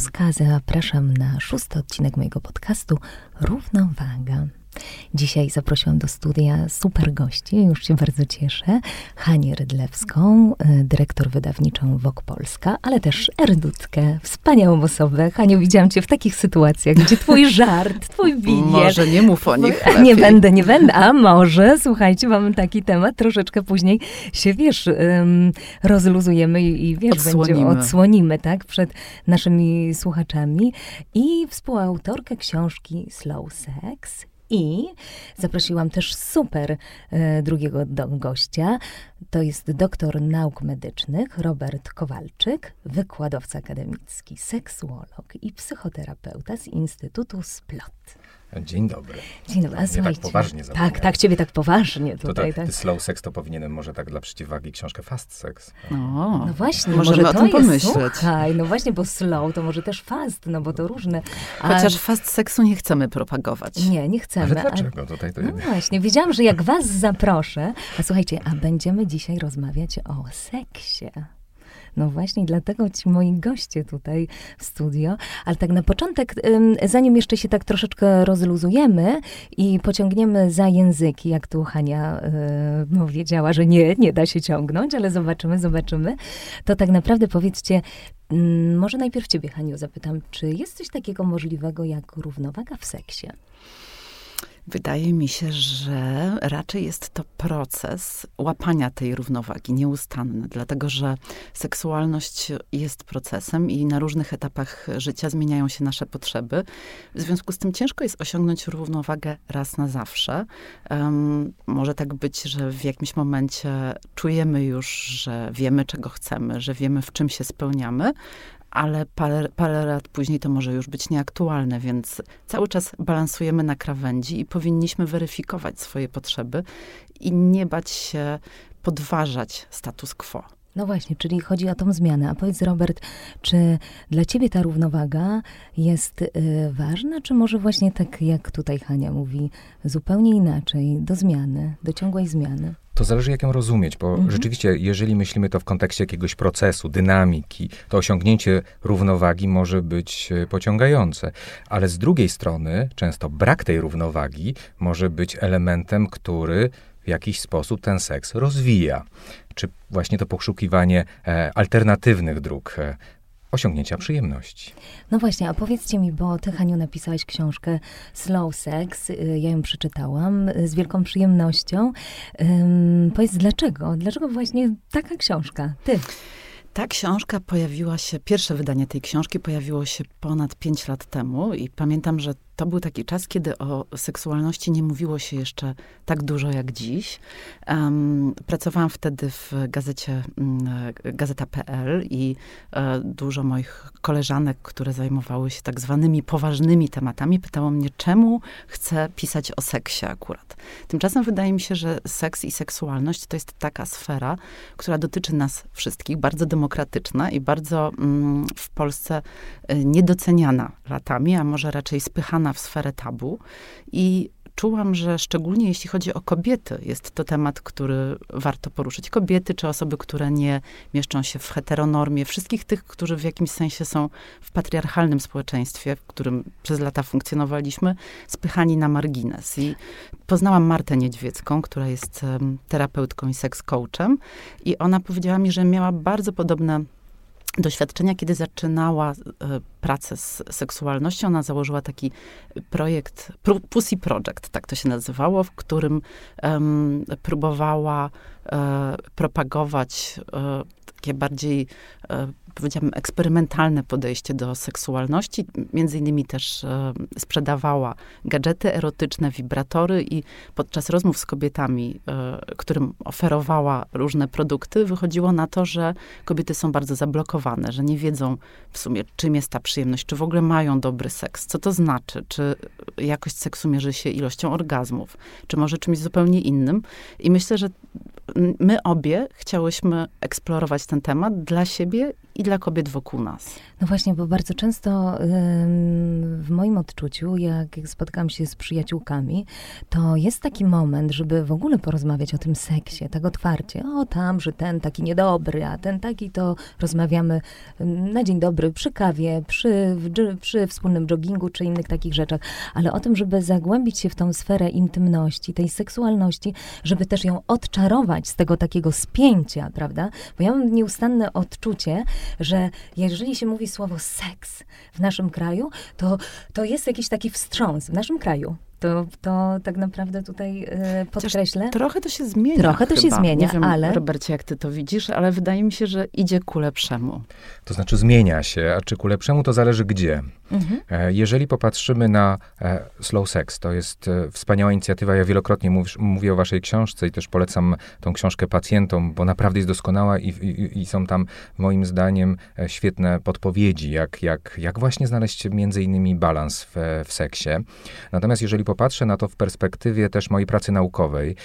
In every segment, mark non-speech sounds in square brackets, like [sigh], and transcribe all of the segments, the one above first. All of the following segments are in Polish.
Pawłowska. Zapraszam na szósty odcinek mojego podcastu Równowaga. Dzisiaj zaprosiłam do studia super gości, już się bardzo cieszę. Hanię Rydlewską, y, dyrektor wydawniczą WOK Polska, ale też Erdutkę, wspaniałą osobę. Haniu, widziałam cię w takich sytuacjach, gdzie twój [laughs] żart, twój bije. Może nie mów o nich [laughs] lepiej. Nie będę, nie będę, a może, słuchajcie, mamy taki temat, troszeczkę później się, wiesz, um, rozluzujemy i, i wiesz, odsłonimy. będzie odsłonimy, tak, przed naszymi słuchaczami. I współautorkę książki Slow Sex, i zaprosiłam też super e, drugiego do, gościa. To jest doktor nauk medycznych Robert Kowalczyk, wykładowca akademicki, seksuolog i psychoterapeuta z Instytutu Splot. Dzień dobry. Dzień dobry. A Mnie tak poważnie Tak, tak, ciebie tak poważnie tutaj. To tak, slow sex to powinienem może tak dla przeciwwagi książkę fast sex. No, no właśnie, możemy może o tym pomyśleć. Słuchaj, no właśnie, bo slow to może też fast, no bo to różne. A... Chociaż fast seksu nie chcemy propagować. Nie, nie chcemy. Ale dlaczego? Tutaj to no właśnie, wiedziałam, że jak was zaproszę, a słuchajcie, a będziemy dzisiaj rozmawiać o seksie. No właśnie, dlatego ci moi goście tutaj w studio. Ale tak na początek, zanim jeszcze się tak troszeczkę rozluzujemy i pociągniemy za języki, jak tu Hania no, wiedziała, że nie, nie da się ciągnąć, ale zobaczymy, zobaczymy, to tak naprawdę powiedzcie, może najpierw ciebie, Haniu, zapytam, czy jest coś takiego możliwego jak równowaga w seksie? Wydaje mi się, że raczej jest to proces łapania tej równowagi, nieustanny, dlatego że seksualność jest procesem i na różnych etapach życia zmieniają się nasze potrzeby. W związku z tym ciężko jest osiągnąć równowagę raz na zawsze. Um, może tak być, że w jakimś momencie czujemy już, że wiemy, czego chcemy, że wiemy, w czym się spełniamy, ale parę, parę lat później to może już być nieaktualne, więc cały czas balansujemy na krawędzi i powinniśmy weryfikować swoje potrzeby i nie bać się podważać status quo. No właśnie, czyli chodzi o tą zmianę. A powiedz, Robert, czy dla ciebie ta równowaga jest y, ważna, czy może właśnie tak, jak tutaj Hania mówi, zupełnie inaczej, do zmiany, do ciągłej zmiany? To zależy, jak ją rozumieć, bo mhm. rzeczywiście, jeżeli myślimy to w kontekście jakiegoś procesu, dynamiki, to osiągnięcie równowagi może być e, pociągające. Ale z drugiej strony, często brak tej równowagi może być elementem, który w jakiś sposób ten seks rozwija. Czy właśnie to poszukiwanie e, alternatywnych dróg e, osiągnięcia przyjemności. No właśnie, a powiedzcie mi, bo ty, Haniu, napisałaś książkę Slow Sex, y, ja ją przeczytałam y, z wielką przyjemnością. Um, powiedz, dlaczego? Dlaczego właśnie taka książka? Ty. Ta książka pojawiła się, pierwsze wydanie tej książki pojawiło się ponad pięć lat temu i pamiętam, że to był taki czas, kiedy o seksualności nie mówiło się jeszcze tak dużo jak dziś. Um, pracowałam wtedy w gazecie um, Gazeta.pl i e, dużo moich koleżanek, które zajmowały się tak zwanymi poważnymi tematami, pytało mnie, czemu chcę pisać o seksie akurat. Tymczasem wydaje mi się, że seks i seksualność to jest taka sfera, która dotyczy nas wszystkich, bardzo demokratyczna i bardzo mm, w Polsce e, niedoceniana latami, a może raczej spychana w sferę tabu i czułam, że szczególnie jeśli chodzi o kobiety, jest to temat, który warto poruszyć. Kobiety czy osoby, które nie mieszczą się w heteronormie, wszystkich tych, którzy w jakimś sensie są w patriarchalnym społeczeństwie, w którym przez lata funkcjonowaliśmy, spychani na margines. I poznałam Martę Niedźwiecką, która jest terapeutką i seks coachem i ona powiedziała mi, że miała bardzo podobne doświadczenia, kiedy zaczynała e, pracę z seksualnością. Ona założyła taki projekt, Pussy Project, tak to się nazywało, w którym um, próbowała e, propagować e, takie bardziej powiedziałabym, eksperymentalne podejście do seksualności. Między innymi też e, sprzedawała gadżety erotyczne, wibratory i podczas rozmów z kobietami, e, którym oferowała różne produkty, wychodziło na to, że kobiety są bardzo zablokowane, że nie wiedzą w sumie, czym jest ta przyjemność, czy w ogóle mają dobry seks, co to znaczy, czy jakość seksu mierzy się ilością orgazmów, czy może czymś zupełnie innym. I myślę, że my obie chciałyśmy eksplorować ten temat dla siebie i dla kobiet wokół nas. No właśnie, bo bardzo często w moim odczuciu, jak, spotkam się z przyjaciółkami, to jest taki moment, żeby w ogóle porozmawiać o tym seksie, tak otwarcie. O tam, że ten taki niedobry, a ten taki, to rozmawiamy na dzień dobry przy kawie, przy, przy wspólnym joggingu czy innych takich rzeczach. Ale o tym, żeby zagłębić się w tą sferę intymności, tej seksualności, żeby też ją odczarować z tego takiego spięcia, prawda? Bo ja mam nieustanne odczucie, że jeżeli się mówi słowo seks w naszym kraju, to, to jest jakiś taki wstrząs w naszym kraju. To, to tak naprawdę tutaj e, podkreślę. Chociaż trochę to się zmienia. Trochę to chyba. się zmienia, Nie wiem, ale. Robercie, jak ty to widzisz, ale wydaje mi się, że idzie ku lepszemu. To znaczy zmienia się, a czy ku lepszemu to zależy gdzie. Mhm. E, jeżeli popatrzymy na e, Slow Sex, to jest e, wspaniała inicjatywa. Ja wielokrotnie mów, mówię o waszej książce i też polecam tą książkę pacjentom, bo naprawdę jest doskonała i, i, i są tam moim zdaniem świetne podpowiedzi, jak, jak, jak właśnie znaleźć między innymi balans w, w seksie. Natomiast jeżeli popatrzę na to w perspektywie też mojej pracy naukowej,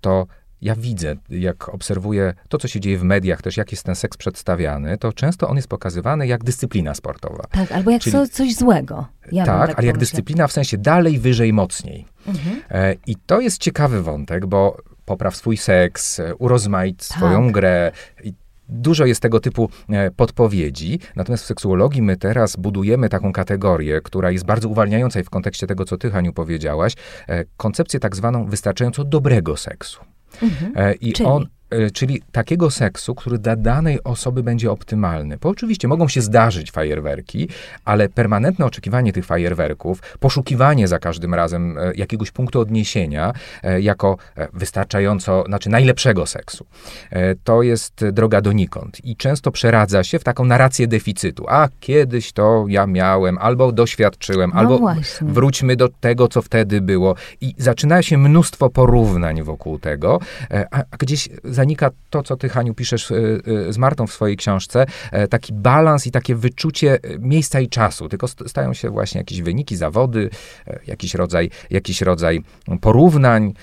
to ja widzę, jak obserwuję to, co się dzieje w mediach, też jak jest ten seks przedstawiany, to często on jest pokazywany jak dyscyplina sportowa. Tak, albo jak Czyli, co, coś złego. Ja tak, tak ale jak dyscyplina w sensie dalej, wyżej, mocniej. Mhm. E, I to jest ciekawy wątek, bo popraw swój seks, e, urozmaic tak. swoją grę i Dużo jest tego typu e, podpowiedzi, natomiast w seksuologii my teraz budujemy taką kategorię, która jest bardzo uwalniająca i w kontekście tego, co ty, Haniu, powiedziałaś, e, koncepcję tak zwaną wystarczająco dobrego seksu. Mhm. E, I Czyli? on czyli takiego seksu, który dla danej osoby będzie optymalny. Bo oczywiście mogą się zdarzyć fajerwerki, ale permanentne oczekiwanie tych fajerwerków, poszukiwanie za każdym razem e, jakiegoś punktu odniesienia e, jako wystarczająco, znaczy najlepszego seksu, to jest droga donikąd i często przeradza się w taką narrację deficytu. A kiedyś to ja miałem, albo doświadczyłem, no albo właśnie. wróćmy do tego, co wtedy było. I zaczyna się mnóstwo porównań wokół tego, a gdzieś zanika to, co ty, Haniu, piszesz y, y, z Martą w swojej książce, e, taki balans i takie wyczucie e, miejsca i czasu, tylko stają się właśnie jakieś wyniki, zawody, e, jakiś rodzaj, jakiś rodzaj porównań,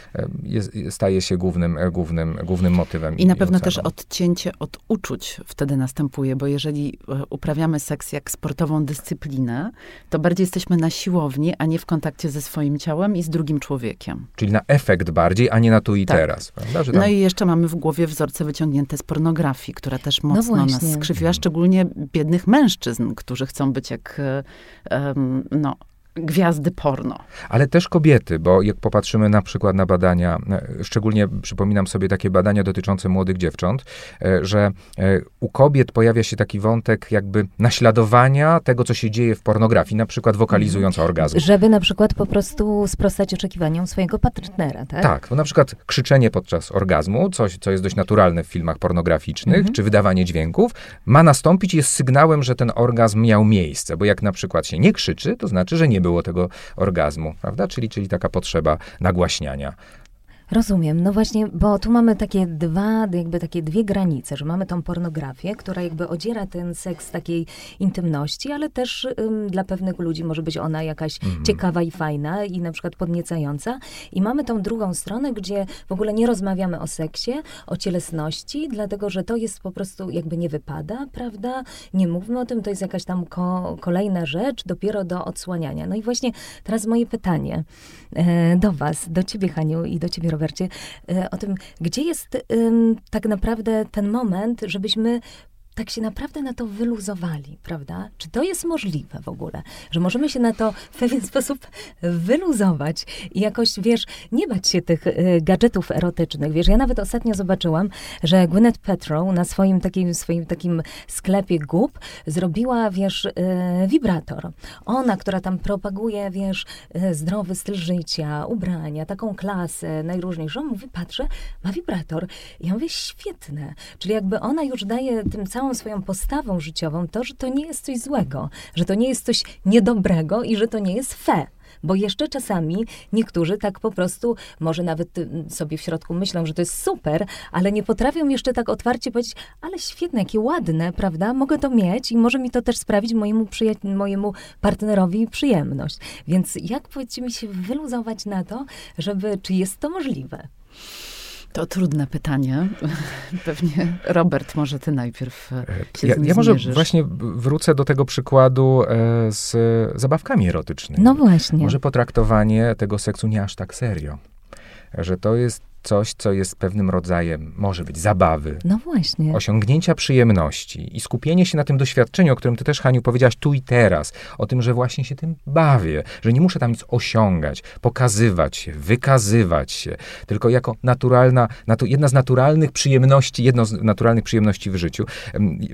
jest, staje się głównym, głównym, głównym motywem. I na pewno też odcięcie od uczuć wtedy następuje, bo jeżeli uprawiamy seks jak sportową dyscyplinę, to bardziej jesteśmy na siłowni, a nie w kontakcie ze swoim ciałem i z drugim człowiekiem. Czyli na efekt bardziej, a nie na tu i tak. teraz. Prawda? Tam... No i jeszcze mamy w głowie głowie wzorce wyciągnięte z pornografii, która też no mocno no nas skrzywiła, szczególnie biednych mężczyzn, którzy chcą być jak um, no, gwiazdy porno. Ale też kobiety, bo jak popatrzymy na przykład na badania, e, szczególnie przypominam sobie takie badania dotyczące młodych dziewcząt, e, że e, u kobiet pojawia się taki wątek jakby naśladowania tego, co się dzieje w pornografii, na przykład wokalizując mhm. orgazm. Żeby na przykład po prostu sprostać oczekiwaniom swojego partnera, tak? Tak, bo na przykład krzyczenie podczas orgazmu, coś, co jest dość naturalne w filmach pornograficznych, mhm. czy wydawanie dźwięków, ma nastąpić jest sygnałem, że ten orgazm miał miejsce, bo jak na przykład się nie krzyczy, to znaczy, że nie było tego orgazmu, prawda? Czyli, czyli taka potrzeba nagłaśniania. Rozumiem. No właśnie, bo tu mamy takie dwa, jakby takie dwie granice, że mamy tą pornografię, która jakby odziera ten seks takiej intymności, ale też ym, dla pewnych ludzi może być ona jakaś mm. ciekawa i fajna i na przykład podniecająca. I mamy tą drugą stronę, gdzie w ogóle nie rozmawiamy o seksie, o cielesności, dlatego, że to jest po prostu jakby nie wypada, prawda? Nie mówmy o tym, to jest jakaś tam ko kolejna rzecz, dopiero do odsłaniania. No i właśnie teraz moje pytanie e, do was, do ciebie Haniu i do ciebie E, o tym, gdzie jest tak naprawdę ten moment, żebyśmy tak się naprawdę na to wyluzowali, prawda? Czy to jest możliwe w ogóle, że możemy się na to w pewien [laughs] sposób wyluzować i jakoś, wiesz, nie bać się tych y, gadżetów erotycznych. Wiesz, ja nawet ostatnio zobaczyłam, że Gwyneth Paltrow na swoim takim, swoim takim sklepie gub zrobiła, wiesz, y, wibrator. Ona, która tam propaguje, wiesz, y, zdrowy styl życia, ubrania, taką klasę najróżniejszą, mówi, patrzę, ma wibrator. I ja mówię, świetne. Czyli jakby ona już daje tym całym całą swoją postawą życiową to, że to nie jest coś złego, że to nie jest coś niedobrego i że to nie jest fe. Bo jeszcze czasami niektórzy tak po prostu, może nawet y, sobie w środku myślą, że to jest super, ale nie potrafią jeszcze tak otwarcie powiedzieć, ale świetne, jakie ładne, prawda? Mogę to mieć i może mi to też sprawić mojemu, mojemu partnerowi przyjemność. Więc jak powiedzcie mi się wyluzować na to, żeby, czy jest to możliwe? To trudne pytanie. [laughs] Pewnie Robert, może ty najpierw e, się ja, ja może zmierzysz. właśnie wrócę do tego przykładu e, z zabawkami erotycznymi. No właśnie. Może potraktowanie tego seksu nie aż tak serio. Że to jest coś, co jest pewnym rodzajem, może być zabawy, no właśnie. osiągnięcia przyjemności i skupienie się na tym doświadczeniu, o którym ty też, Haniu, powiedziałaś tu i teraz, o tym, że właśnie się tym bawię, że nie muszę tam nic osiągać, pokazywać się, wykazywać się, tylko jako naturalna, natu, jedna z naturalnych przyjemności, jedno z naturalnych przyjemności w życiu.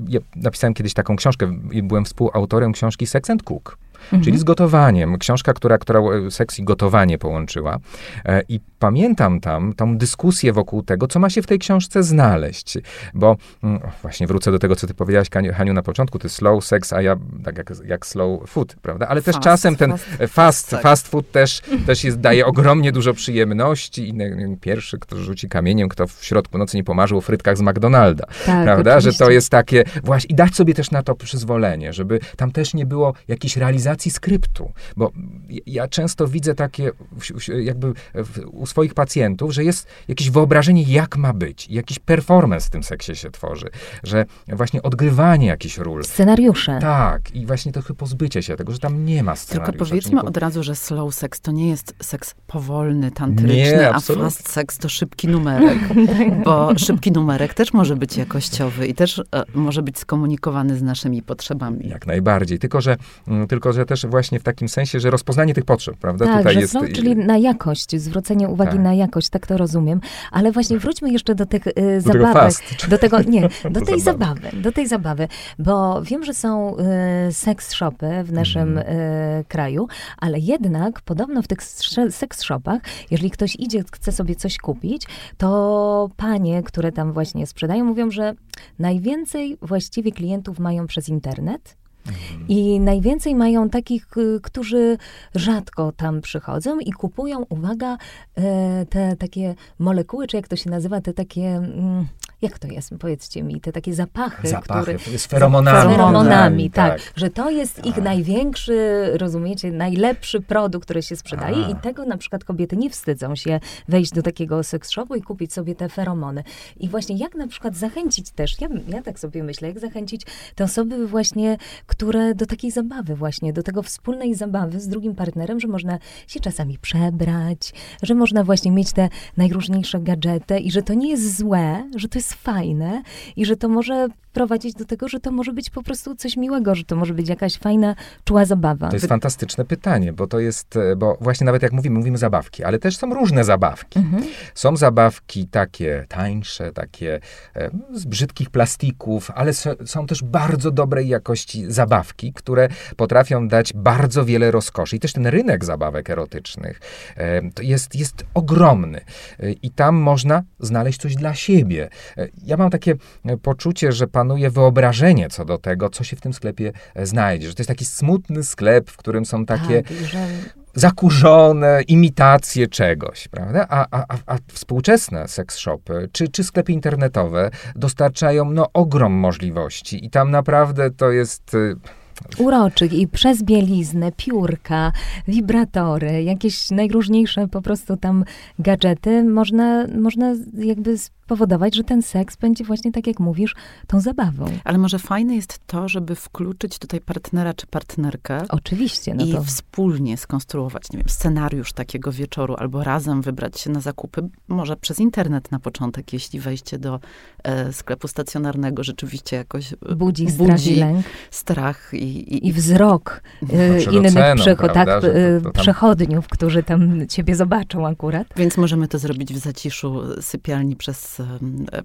Ja napisałem kiedyś taką książkę, byłem współautorem książki Sex and Cook. Mhm. Czyli z gotowaniem. Książka, która, która seks i gotowanie połączyła. E, I pamiętam tam tą dyskusję wokół tego, co ma się w tej książce znaleźć. Bo mm, właśnie wrócę do tego, co ty powiedziałaś, Haniu, na początku, ty slow sex, a ja tak jak, jak slow food, prawda? Ale też czasem ten fast, fast, fast food też, [laughs] też jest, daje ogromnie dużo przyjemności. I pierwszy, kto rzuci kamieniem, kto w środku nocy nie pomarzył o frytkach z McDonalda, tak, prawda? Oczywiście. Że to jest takie, właśnie, i dać sobie też na to przyzwolenie, żeby tam też nie było jakiejś realizacji skryptu, bo ja często widzę takie jakby u swoich pacjentów, że jest jakieś wyobrażenie, jak ma być, jakiś performance w tym seksie się tworzy, że właśnie odgrywanie jakichś ról. Scenariusze. Tak, i właśnie trochę pozbycie się tego, że tam nie ma scenariusza. Tylko powiedzmy po... od razu, że slow sex to nie jest seks powolny, tantryczny, nie, a fast sex to szybki numerek, [laughs] bo szybki numerek też może być jakościowy i też e, może być skomunikowany z naszymi potrzebami. Jak najbardziej, tylko że, mm, tylko, że też właśnie w takim sensie, że rozpoznanie tych potrzeb, prawda? Tak, Tutaj jest... Slow, czyli na jakość, zwrócenie uwagi tak. na jakość, tak to rozumiem. Ale właśnie wróćmy jeszcze do tych y, do zabawek. Tego do tego, nie, [laughs] do tej zabawy. zabawy. do tej zabawy, bo wiem, że są y, seks shopy w naszym mm. y, kraju, ale jednak podobno w tych seks shopach, jeżeli ktoś idzie, chce sobie coś kupić, to panie, które tam właśnie sprzedają, mówią, że najwięcej właściwie klientów mają przez internet, i najwięcej mają takich, y, którzy rzadko tam przychodzą i kupują, uwaga, e, te takie molekuły, czy jak to się nazywa, te takie mm, jak to jest, powiedzcie mi, te takie zapachy, zapachy które... Z feromonami. feromonami, tak, tak. Że to jest tak. ich największy, rozumiecie, najlepszy produkt, który się sprzedaje A. i tego na przykład kobiety nie wstydzą się wejść do takiego seks shopu i kupić sobie te feromony. I właśnie jak na przykład zachęcić też, ja, ja tak sobie myślę, jak zachęcić te osoby właśnie, które do takiej zabawy właśnie, do tego wspólnej zabawy z drugim partnerem, że można się czasami przebrać, że można właśnie mieć te najróżniejsze gadżety i że to nie jest złe, że to jest fajne i że to może prowadzić do tego, że to może być po prostu coś miłego, że to może być jakaś fajna, czuła zabawa. To jest fantastyczne pytanie, bo to jest, e, bo właśnie nawet jak mówimy, mówimy zabawki, ale też są różne zabawki. Mhm. Są zabawki takie tańsze, takie e, z brzydkich plastików, ale są też bardzo dobrej jakości zabawki, które potrafią dać bardzo wiele rozkoszy. I też ten rynek zabawek erotycznych e, jest, jest ogromny. I tam można znaleźć coś dla siebie. Ja mam takie poczucie, że pan panuje wyobrażenie co do tego, co się w tym sklepie e, znajdzie. Że to jest taki smutny sklep, w którym są takie tak, że... zakurzone imitacje czegoś, prawda? A, a, a współczesne seks shopy czy, czy sklepy internetowe dostarczają no, ogrom możliwości i tam naprawdę to jest y, uroczych i przez bieliznę, piórka, wibratory, jakieś najróżniejsze po prostu tam gadżety, można, można jakby spowodować, że ten seks będzie właśnie, tak jak mówisz, tą zabawą. Ale może fajne jest to, żeby wkluczyć tutaj partnera czy partnerkę. Oczywiście. No I to... wspólnie skonstruować, nie wiem, scenariusz takiego wieczoru, albo razem wybrać się na zakupy, może przez internet na początek, jeśli wejście do e, sklepu stacjonarnego rzeczywiście jakoś budzi, budzi strach i lęk. Strach i, i, i wzrok e, innych przecho- tak, to, to tam... przechodniów, którzy tam ciebie zobaczą akurat. Więc możemy to zrobić w zaciszu sypialni przez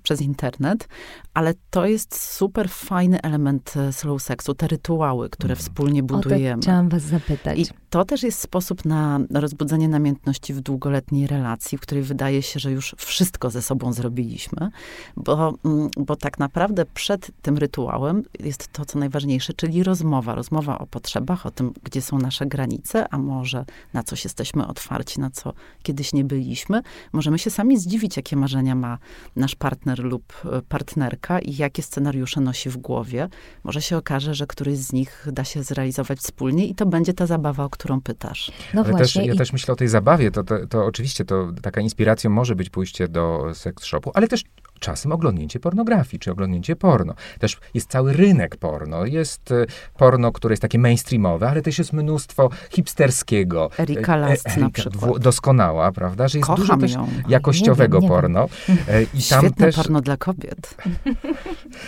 przez internet, ale to jest super fajny element e, slow sexu, te rytuały, które mm. wspólnie budujemy. O to chciałam was zapytać. I to też jest sposób na rozbudzenie namiętności w długoletniej relacji, w której wydaje się, że już wszystko ze sobą zrobiliśmy, bo, mm, bo tak naprawdę przed tym rytuałem jest to, co najważniejsze, czyli rozmowa. Rozmowa o potrzebach, o tym, gdzie są nasze granice, a może na coś jesteśmy otwarci, na co kiedyś nie byliśmy. Możemy się sami zdziwić, jakie marzenia ma nasz partner lub e, partnerka i jakie scenariusze nosi w głowie. Może się okaże, że któryś z nich da się zrealizować wspólnie i to będzie ta zabawa, o którą pytasz. No Ale właśnie. Też, ja i... też myślę o tej zabawie. To, to, to oczywiście to taka inspiracją może być pójście do seks shopu, ale też czasem oglądnięcie pornografii, czy oglądnięcie porno. Też jest cały rynek porno. Jest e, porno, które jest takie mainstreamowe, ale też jest mnóstwo hipsterskiego. Erika e, Last e, na przykład. Doskonała, prawda? Że jest Kocham dużo też ją. jakościowego nie wiem, nie porno. I tam Świetne też, porno dla kobiet.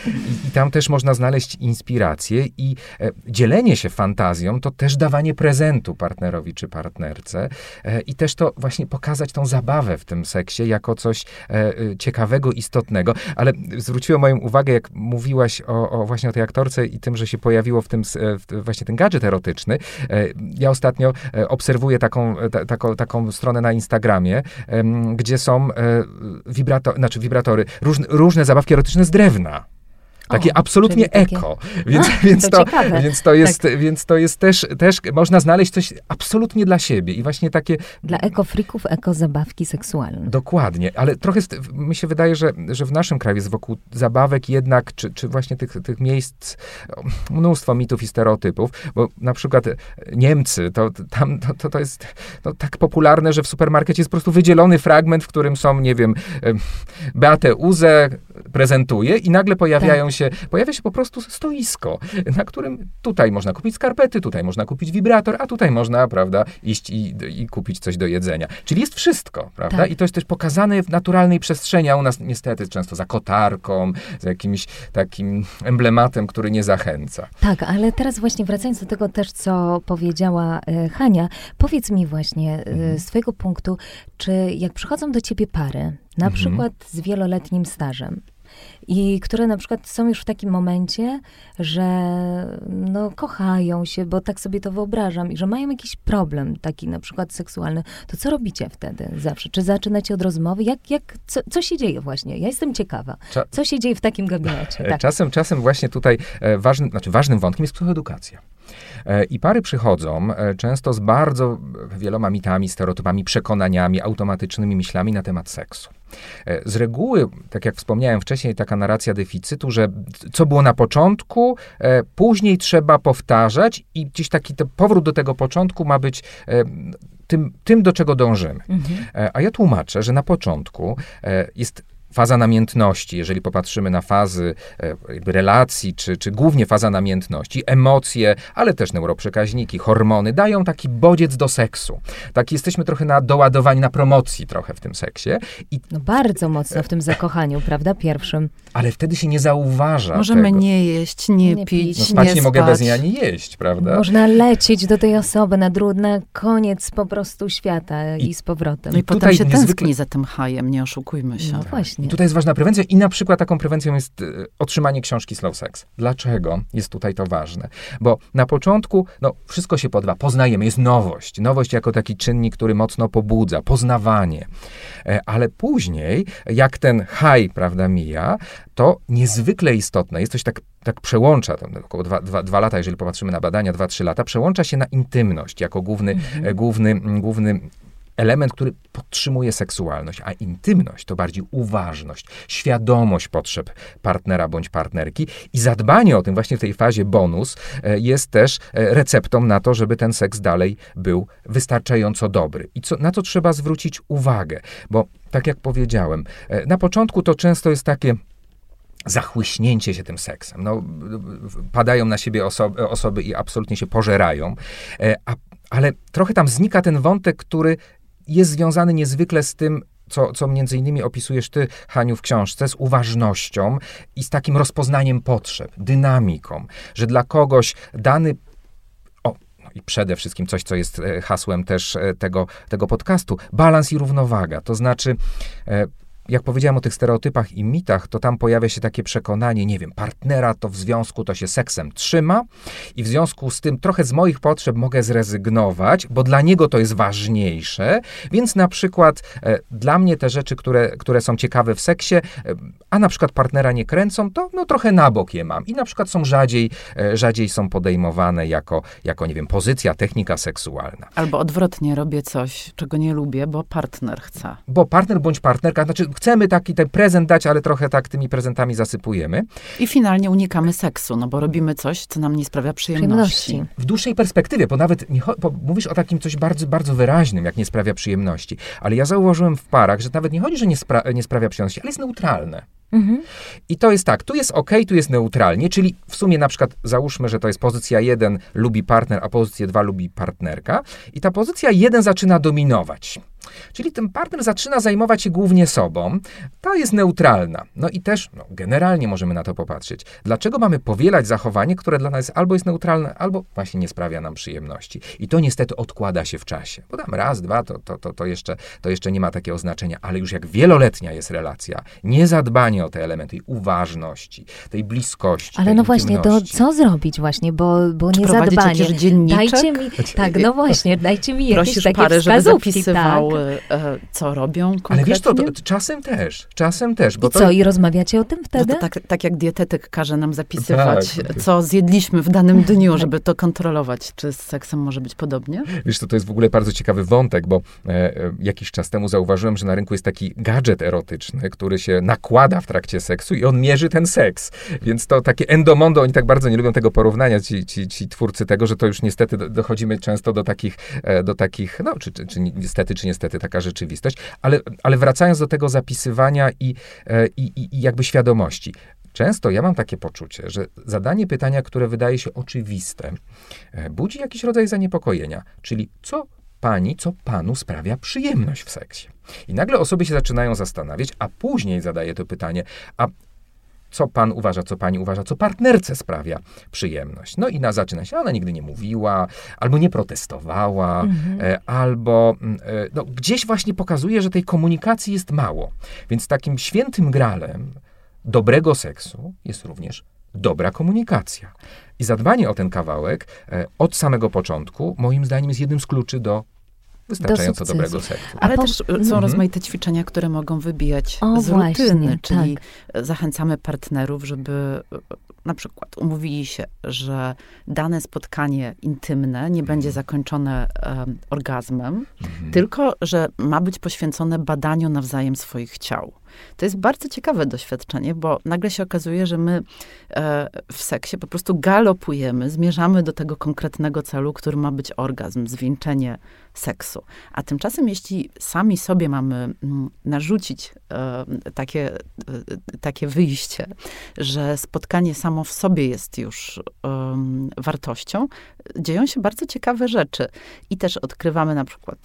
I, I, tam też można znaleźć inspirację i e, dzielenie się fantazją to też dawanie prezentu partnerowi czy partnerce e, i też to właśnie pokazać tą zabawę w tym seksie jako coś e, ciekawego, istotnego ale zwróciło moją uwagę, jak mówiłaś o, o, właśnie o tej aktorce i tym, że się pojawiło w tym w właśnie ten gadżet erotyczny. E, ja ostatnio e, obserwuję taką, ta, taką, taką stronę na Instagramie, gdzie są e, wibrato, znaczy wibratory, różne, różne zabawki erotyczne z drewna. Takie o, absolutnie takie... eko. Więc, [laughs] A, więc, to, to więc, to jest, tak. więc to jest też, też, można znaleźć coś absolutnie dla siebie. I właśnie takie... Dla ekofrików, ekozabawki seksualne. Dokładnie, ale trochę mi się wydaje, że, że w naszym kraju jest wokół zabawek jednak, czy, czy właśnie tych, tych miejsc mnóstwo mitów i stereotypów, bo na przykład Niemcy, to tam to, to, to jest no, tak popularne, że w supermarkecie jest po prostu wydzielony fragment, w którym są, nie wiem, Beate Uze prezentuje i nagle pojawiają tak. się się, pojawia się po prostu stoisko, na którym tutaj można kupić skarpety, tutaj można kupić wibrator, a tutaj można, prawda, iść i, i kupić coś do jedzenia. Czyli jest wszystko, prawda? Tak. I to jest też pokazane w naturalnej przestrzeni, a u nas niestety często za kotarką, za jakimś takim emblematem, który nie zachęca. Tak, ale teraz właśnie wracając do tego też, co powiedziała e, Hania, powiedz mi właśnie e, mhm. z twojego punktu, czy jak przychodzą do ciebie pary, na mhm. przykład z wieloletnim stażem, i które na przykład są już w takim momencie, że no, kochają się, bo tak sobie to wyobrażam, i że mają jakiś problem taki na przykład seksualny, to co robicie wtedy zawsze? Czy zaczynacie od rozmowy? Jak, jak, co, co się dzieje właśnie? Ja jestem ciekawa. Co się dzieje w takim [laughs] gabinecie? Tak. Czasem, czasem właśnie tutaj e, ważny, znaczy ważnym wątkiem jest psychoedukacja. E, I pary przychodzą e, często z bardzo wieloma mitami, stereotypami, przekonaniami, automatycznymi myślami na temat seksu. E, z reguły, tak jak wspomniałem wcześniej, taka narracja deficytu, że co było na początku, później trzeba powtarzać i gdzieś taki powrót do tego początku ma być tym, tym do czego dążymy. Mhm. A ja tłumaczę, że na początku jest faza namiętności, jeżeli popatrzymy na fazy e, jakby relacji, czy, czy głównie faza namiętności, emocje, ale też neuroprzekaźniki, hormony dają taki bodziec do seksu. Tak jesteśmy trochę na doładowani, na promocji trochę w tym seksie. I no bardzo mocno w tym zakochaniu, prawda, pierwszym. Ale wtedy się nie zauważa Możemy tego. nie jeść, nie, nie pić, no, spać nie, nie mogę bez niej ani jeść, prawda? Można lecieć do tej osoby na, na koniec po prostu świata i, i z powrotem. No i, I potem się niezwykle... tęskni za tym hajem, nie oszukujmy się. No właśnie. I tutaj jest ważna prewencja i na przykład taką prewencją jest y, otrzymanie książki Slow Sex. Dlaczego jest tutaj to ważne? Bo na początku, no, wszystko się podoba, poznajemy, jest nowość. Nowość jako taki czynnik, który mocno pobudza, poznawanie. E, ale później, jak ten high, prawda, mija, to niezwykle istotne, jest coś tak tak przełącza, tam około dwa, dwa, dwa lata, jeżeli popatrzymy na badania, dwa, trzy lata, przełącza się na intymność jako główny, mhm. E, główny, główny element, który podtrzymuje seksualność, a intymność to bardziej uważność, świadomość potrzeb partnera bądź partnerki i zadbanie o tym właśnie w tej fazie bonus e, jest też e, receptą na to, żeby ten seks dalej był wystarczająco dobry. I co, na co trzeba zwrócić uwagę, bo tak jak powiedziałem, e, na początku to często jest takie zachłyśnięcie się tym seksem. No, padają na siebie osoby, osoby i absolutnie się pożerają, a, ale trochę tam znika ten wątek, który jest związany niezwykle z tym, co, co między innymi opisujesz ty, Haniu, w książce, z uważnością i z takim rozpoznaniem potrzeb, dynamiką, że dla kogoś dany no i przede wszystkim coś, co jest e, hasłem też e, tego, tego podcastu, balans i równowaga. To znaczy, e, jak powiedziałem o tych stereotypach i mitach, to tam pojawia się takie przekonanie, nie wiem, partnera to w związku to się seksem trzyma i w związku z tym trochę z moich potrzeb mogę zrezygnować, bo dla niego to jest ważniejsze, więc na przykład e, dla mnie te rzeczy, które, które są ciekawe w seksie, e, a na przykład partnera nie kręcą, to no trochę na bok je mam i na przykład są rzadziej, e, rzadziej są podejmowane jako, jako, nie wiem, pozycja, technika seksualna. Albo odwrotnie, robię coś, czego nie lubię, bo partner chce. Bo partner bądź partnerka, znaczy chcemy taki ten prezent dać, ale trochę tak tymi prezentami zasypujemy. I finalnie unikamy seksu, no bo robimy coś, co nam nie sprawia przyjemności. przyjemności. W dłuższej perspektywie, bo nawet nie, bo mówisz o takim coś bardzo, bardzo wyraźnym, jak nie sprawia przyjemności. Ale ja zauważyłem w parach, że nawet nie chodzi, że nie, spra nie sprawia przyjemności, ale jest neutralne. Mhm. I to jest tak, tu jest ok, tu jest neutralnie, czyli w sumie na przykład załóżmy, że to jest pozycja 1 lubi partner, a pozycję 2 lubi partnerka i ta pozycja 1 zaczyna dominować. Czyli ten partner zaczyna zajmować się głównie sobą. Ta jest neutralna. No i też no, generalnie możemy na to popatrzeć. Dlaczego mamy powielać zachowanie, które dla nas albo jest neutralne, albo właśnie nie sprawia nam przyjemności? I to niestety odkłada się w czasie. Bo tam raz, dwa, to, to, to, to, jeszcze, to jeszcze nie ma takiego znaczenia, ale już jak wieloletnia jest relacja, niezadbanie o te elementy, tej uważności, tej bliskości. Ale tej no właśnie, to co zrobić właśnie, bo, bo niezadbanie. Dajcie mi, tak, no [laughs] właśnie, dajcie mi jakieś Prosisz takie parę, żeby zapisywał tak co robią konkretnie. Ale wiesz to, to, czasem też, czasem też. Bo I to... co, i rozmawiacie o tym wtedy? No tak, tak jak dietetyk każe nam zapisywać, tak. co zjedliśmy w danym dniu, żeby to kontrolować. Czy z seksem może być podobnie? Wiesz to, to jest w ogóle bardzo ciekawy wątek, bo e, e, jakiś czas temu zauważyłem, że na rynku jest taki gadżet erotyczny, który się nakłada w trakcie seksu i on mierzy ten seks. Więc to takie endomondo, oni tak bardzo nie lubią tego porównania, ci, ci, ci twórcy tego, że to już niestety dochodzimy często do takich, e, do takich no, czy, czy, czy niestety, czy niestety, taka rzeczywistość. Ale, ale wracając do tego zapisywania i, e, i, i jakby świadomości. Często ja mam takie poczucie, że zadanie pytania, które wydaje się oczywiste, e, budzi jakiś rodzaj zaniepokojenia, czyli co pani, co panu sprawia przyjemność w seksie. I nagle osoby się zaczynają zastanawiać, a później zadaje to pytanie, a co pan uważa, co pani uważa, co partnerce sprawia przyjemność. No i na zaczyna się, ona nigdy nie mówiła, albo nie protestowała, mhm. e, albo mm, e, no, gdzieś właśnie pokazuje, że tej komunikacji jest mało. Więc takim świętym gralem dobrego seksu jest również dobra komunikacja. I zadbanie o ten kawałek e, od samego początku, moim zdaniem, jest jednym z kluczy do wystarczająco do dobrego seksu. Ale po... też są mhm. rozmaite ćwiczenia, które mogą wybijać o, z właśnie, rutyny, czyli tak. zachęcamy partnerów, żeby na przykład umówili się, że dane spotkanie intymne nie będzie mhm. zakończone um, orgazmem, mhm. tylko że ma być poświęcone badaniu nawzajem swoich ciał. To jest bardzo ciekawe doświadczenie, bo nagle się okazuje, że my e, w seksie po prostu galopujemy, zmierzamy do tego konkretnego celu, który ma być orgazm, zwieńczenie seksu. A tymczasem, jeśli sami sobie mamy mm, narzucić e, takie, e, takie wyjście, że spotkanie samo w sobie jest już wartością, dzieją się bardzo ciekawe rzeczy. I też odkrywamy na przykład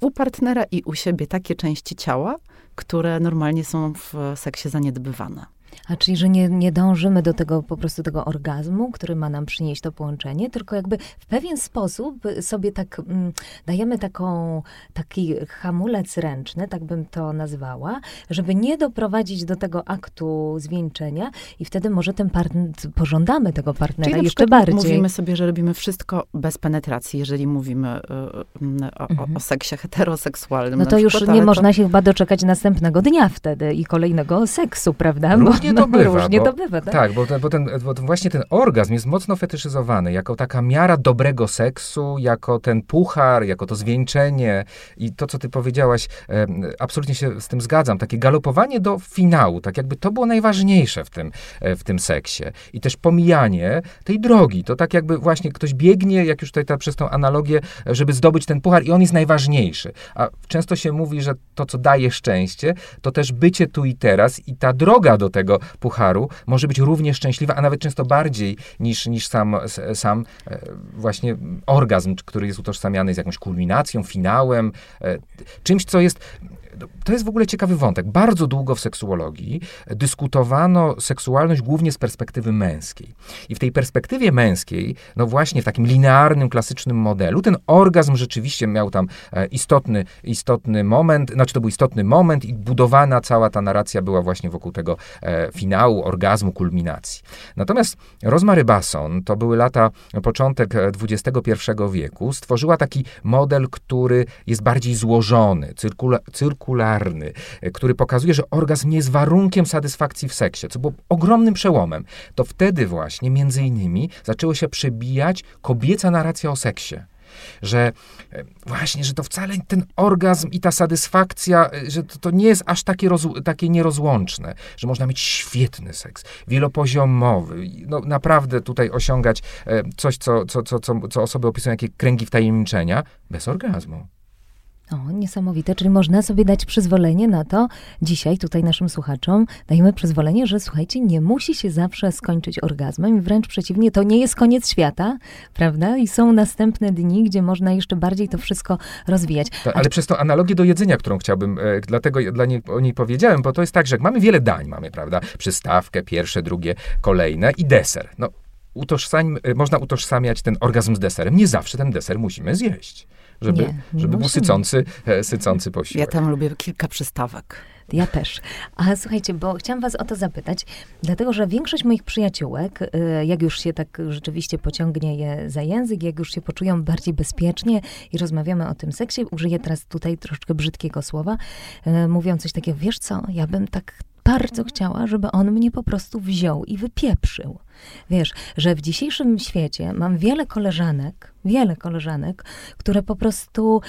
u partnera i u siebie takie części ciała, które normalnie są w seksie zaniedbywane. A czyli, że nie, nie dążymy do tego po prostu tego orgazmu, który ma nam przynieść to połączenie, tylko jakby w pewien sposób sobie tak mm, dajemy taką, taki hamulec ręczny, tak bym to nazwała, żeby nie doprowadzić do tego aktu zwieńczenia i wtedy może ten partner, pożądamy tego partnera czyli jeszcze bardziej. Mówimy sobie, że robimy wszystko bez penetracji, jeżeli mówimy y, y, o, mhm. o, seksie heteroseksualnym. No to już nie można to... się chyba doczekać następnego dnia wtedy i kolejnego seksu, prawda? Różnie to bywa. Różnie bo, to bywa, tak? Tak, bo, ten, bo, ten, bo właśnie ten orgazm jest mocno fetyszyzowany, jako taka miara dobrego seksu, jako ten puchar, jako to zwieńczenie i to, co ty powiedziałaś, e, absolutnie się z tym zgadzam, takie galopowanie do finału, tak jakby to było najważniejsze w tym, e, w tym seksie. I też pomijanie tej drogi, to tak jakby właśnie ktoś biegnie, jak już tutaj ta, przez tą analogię, żeby zdobyć ten puchar i on jest najważniejszy. A często się mówi, że to, co daje szczęście, to też bycie tu i teraz i ta droga do tego pucharu może być równie szczęśliwa, a nawet często bardziej niż, niż sam, sam e, właśnie orgazm, który jest utożsamiany z jakąś kulminacją, finałem, e, czymś, co jest to jest w ogóle ciekawy wątek. Bardzo długo w seksuologii dyskutowano seksualność głównie z perspektywy męskiej. I w tej perspektywie męskiej, no właśnie w takim linearnym, klasycznym modelu, ten orgazm rzeczywiście miał tam e, istotny, istotny moment, znaczy to był istotny moment i budowana cała ta narracja była właśnie wokół tego e, finału, orgazmu, kulminacji. Natomiast Rosemary Basson, to były lata, początek XXI wieku, stworzyła taki model, który jest bardziej złożony, cyrkula, cyrkularny, E, który pokazuje, że orgazm nie jest warunkiem satysfakcji w seksie, co było ogromnym przełomem. To wtedy właśnie, między innymi, zaczęło się przebijać kobieca narracja o seksie. Że e, właśnie, że to wcale ten orgazm i ta satysfakcja, e, że to, to nie jest aż takie, takie nierozłączne, że można mieć świetny seks, wielopoziomowy, no naprawdę tutaj osiągać coś, co, co, co, co, co osoby opisują, jakie kręgi wtajemniczenia, bez orgazmu. O, niesamowite, czyli można sobie dać przyzwolenie na to, dzisiaj tutaj naszym słuchaczom dajemy przyzwolenie, że słuchajcie, nie musi się zawsze skończyć orgazmem wręcz przeciwnie, to nie jest koniec świata, prawda? I są następne dni, gdzie można jeszcze bardziej to wszystko rozwijać. To, ale A... przez tą analogię do jedzenia, którą chciałbym, e, dlatego dla niej, o niej powiedziałem, bo to jest tak, że mamy wiele dań, mamy, prawda, przystawkę, pierwsze, drugie, kolejne i deser. No, utożsam, e, można utożsamiać ten orgazm z deserem. Nie zawsze ten deser musimy zjeść żeby, nie, żeby był sycący, e, sycący posiłek. Ja tam lubię kilka przystawek. Ja też. A słuchajcie, bo chciałam was o to zapytać, dlatego że większość moich przyjaciółek, y, jak już się tak rzeczywiście pociągnie je za język, jak już się poczują bardziej bezpiecznie i rozmawiamy o tym seksie, użyję teraz tutaj troszkę brzydkiego słowa, y, mówią coś takiego, wiesz co, ja bym tak bardzo chciała, żeby on mnie po prostu wziął i wypieprzył. Wiesz, że w dzisiejszym świecie mam wiele koleżanek, wiele koleżanek, które po prostu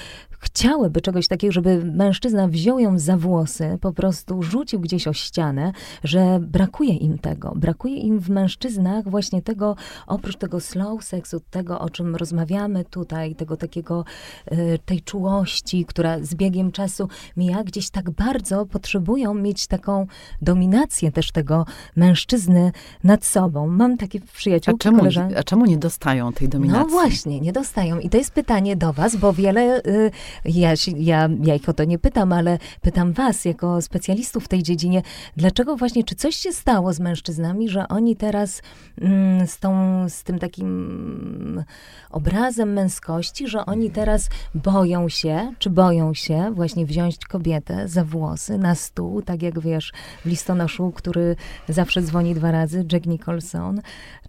chciałyby czegoś takiego, żeby mężczyzna wziął ją za włosy, po prostu rzucił gdzieś o ścianę, że brakuje im tego. Brakuje im w mężczyznach właśnie tego, oprócz tego slow seksu, tego, o czym rozmawiamy tutaj, tego takiego, y, tej czułości, która z biegiem czasu mija, gdzieś tak bardzo potrzebują mieć taką dominację też tego mężczyzny nad sobą. Mam takie przyjaciółki, a czemu, a czemu nie dostają tej dominacji? No właśnie, nie dostają. I to jest pytanie do was, bo wiele y, ja, ja, ja ich o to nie pytam, ale pytam was, jako specjalistów w tej dziedzinie, dlaczego właśnie, czy coś się stało z mężczyznami, że oni teraz mm, z, tą, z tym takim obrazem męskości, że oni teraz boją się, czy boją się właśnie wziąć kobietę za włosy na stół, tak jak wiesz, w listonoszu, który zawsze dzwoni dwa razy, Jack Nicholson,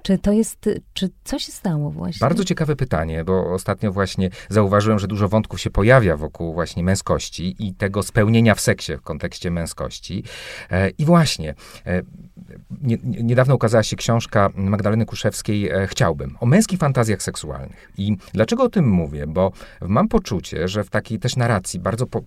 czy to jest, czy co się stało właśnie? Bardzo ciekawe pytanie, bo ostatnio właśnie zauważyłem, że dużo wątków się pojawia wokół właśnie męskości i tego spełnienia w seksie w kontekście męskości. E, I właśnie, e, nie, niedawno ukazała się książka Magdaleny Kuszewskiej e, Chciałbym, o męskich fantazjach seksualnych. I dlaczego o tym mówię? Bo mam poczucie, że w takiej też narracji bardzo po,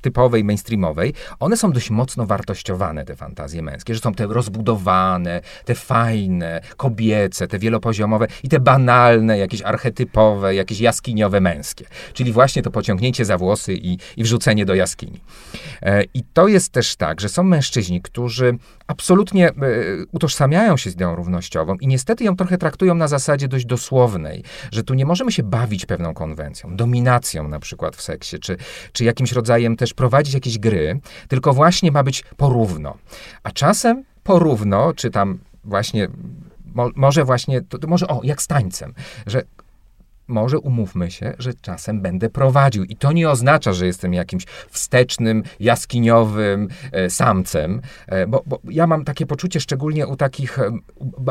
typowej, mainstreamowej, one są dość mocno wartościowane, te fantazje męskie, że są te rozbudowane, te fajne, kobiece, te wielopoziomowe i te banalne, jakieś archetypowe, jakieś jaskiniowe męskie. Czyli właśnie to pociągnięcie za włosy i, i wrzucenie do jaskini. E, I to jest też tak, że są mężczyźni, którzy absolutnie e, utożsamiają się z ideą równościową i niestety ją trochę traktują na zasadzie dość dosłownej, że tu nie możemy się bawić pewną konwencją, dominacją na przykład w seksie, czy, czy jakimś rodzajem też prowadzić jakieś gry, tylko właśnie ma być porówno. A czasem porówno, czy tam właśnie, mo, może właśnie, to, to może o, jak z tańcem, że może umówmy się, że czasem będę prowadził. I to nie oznacza, że jestem jakimś wstecznym, jaskiniowym e, samcem, e, bo, bo, ja mam takie poczucie, szczególnie u takich, e,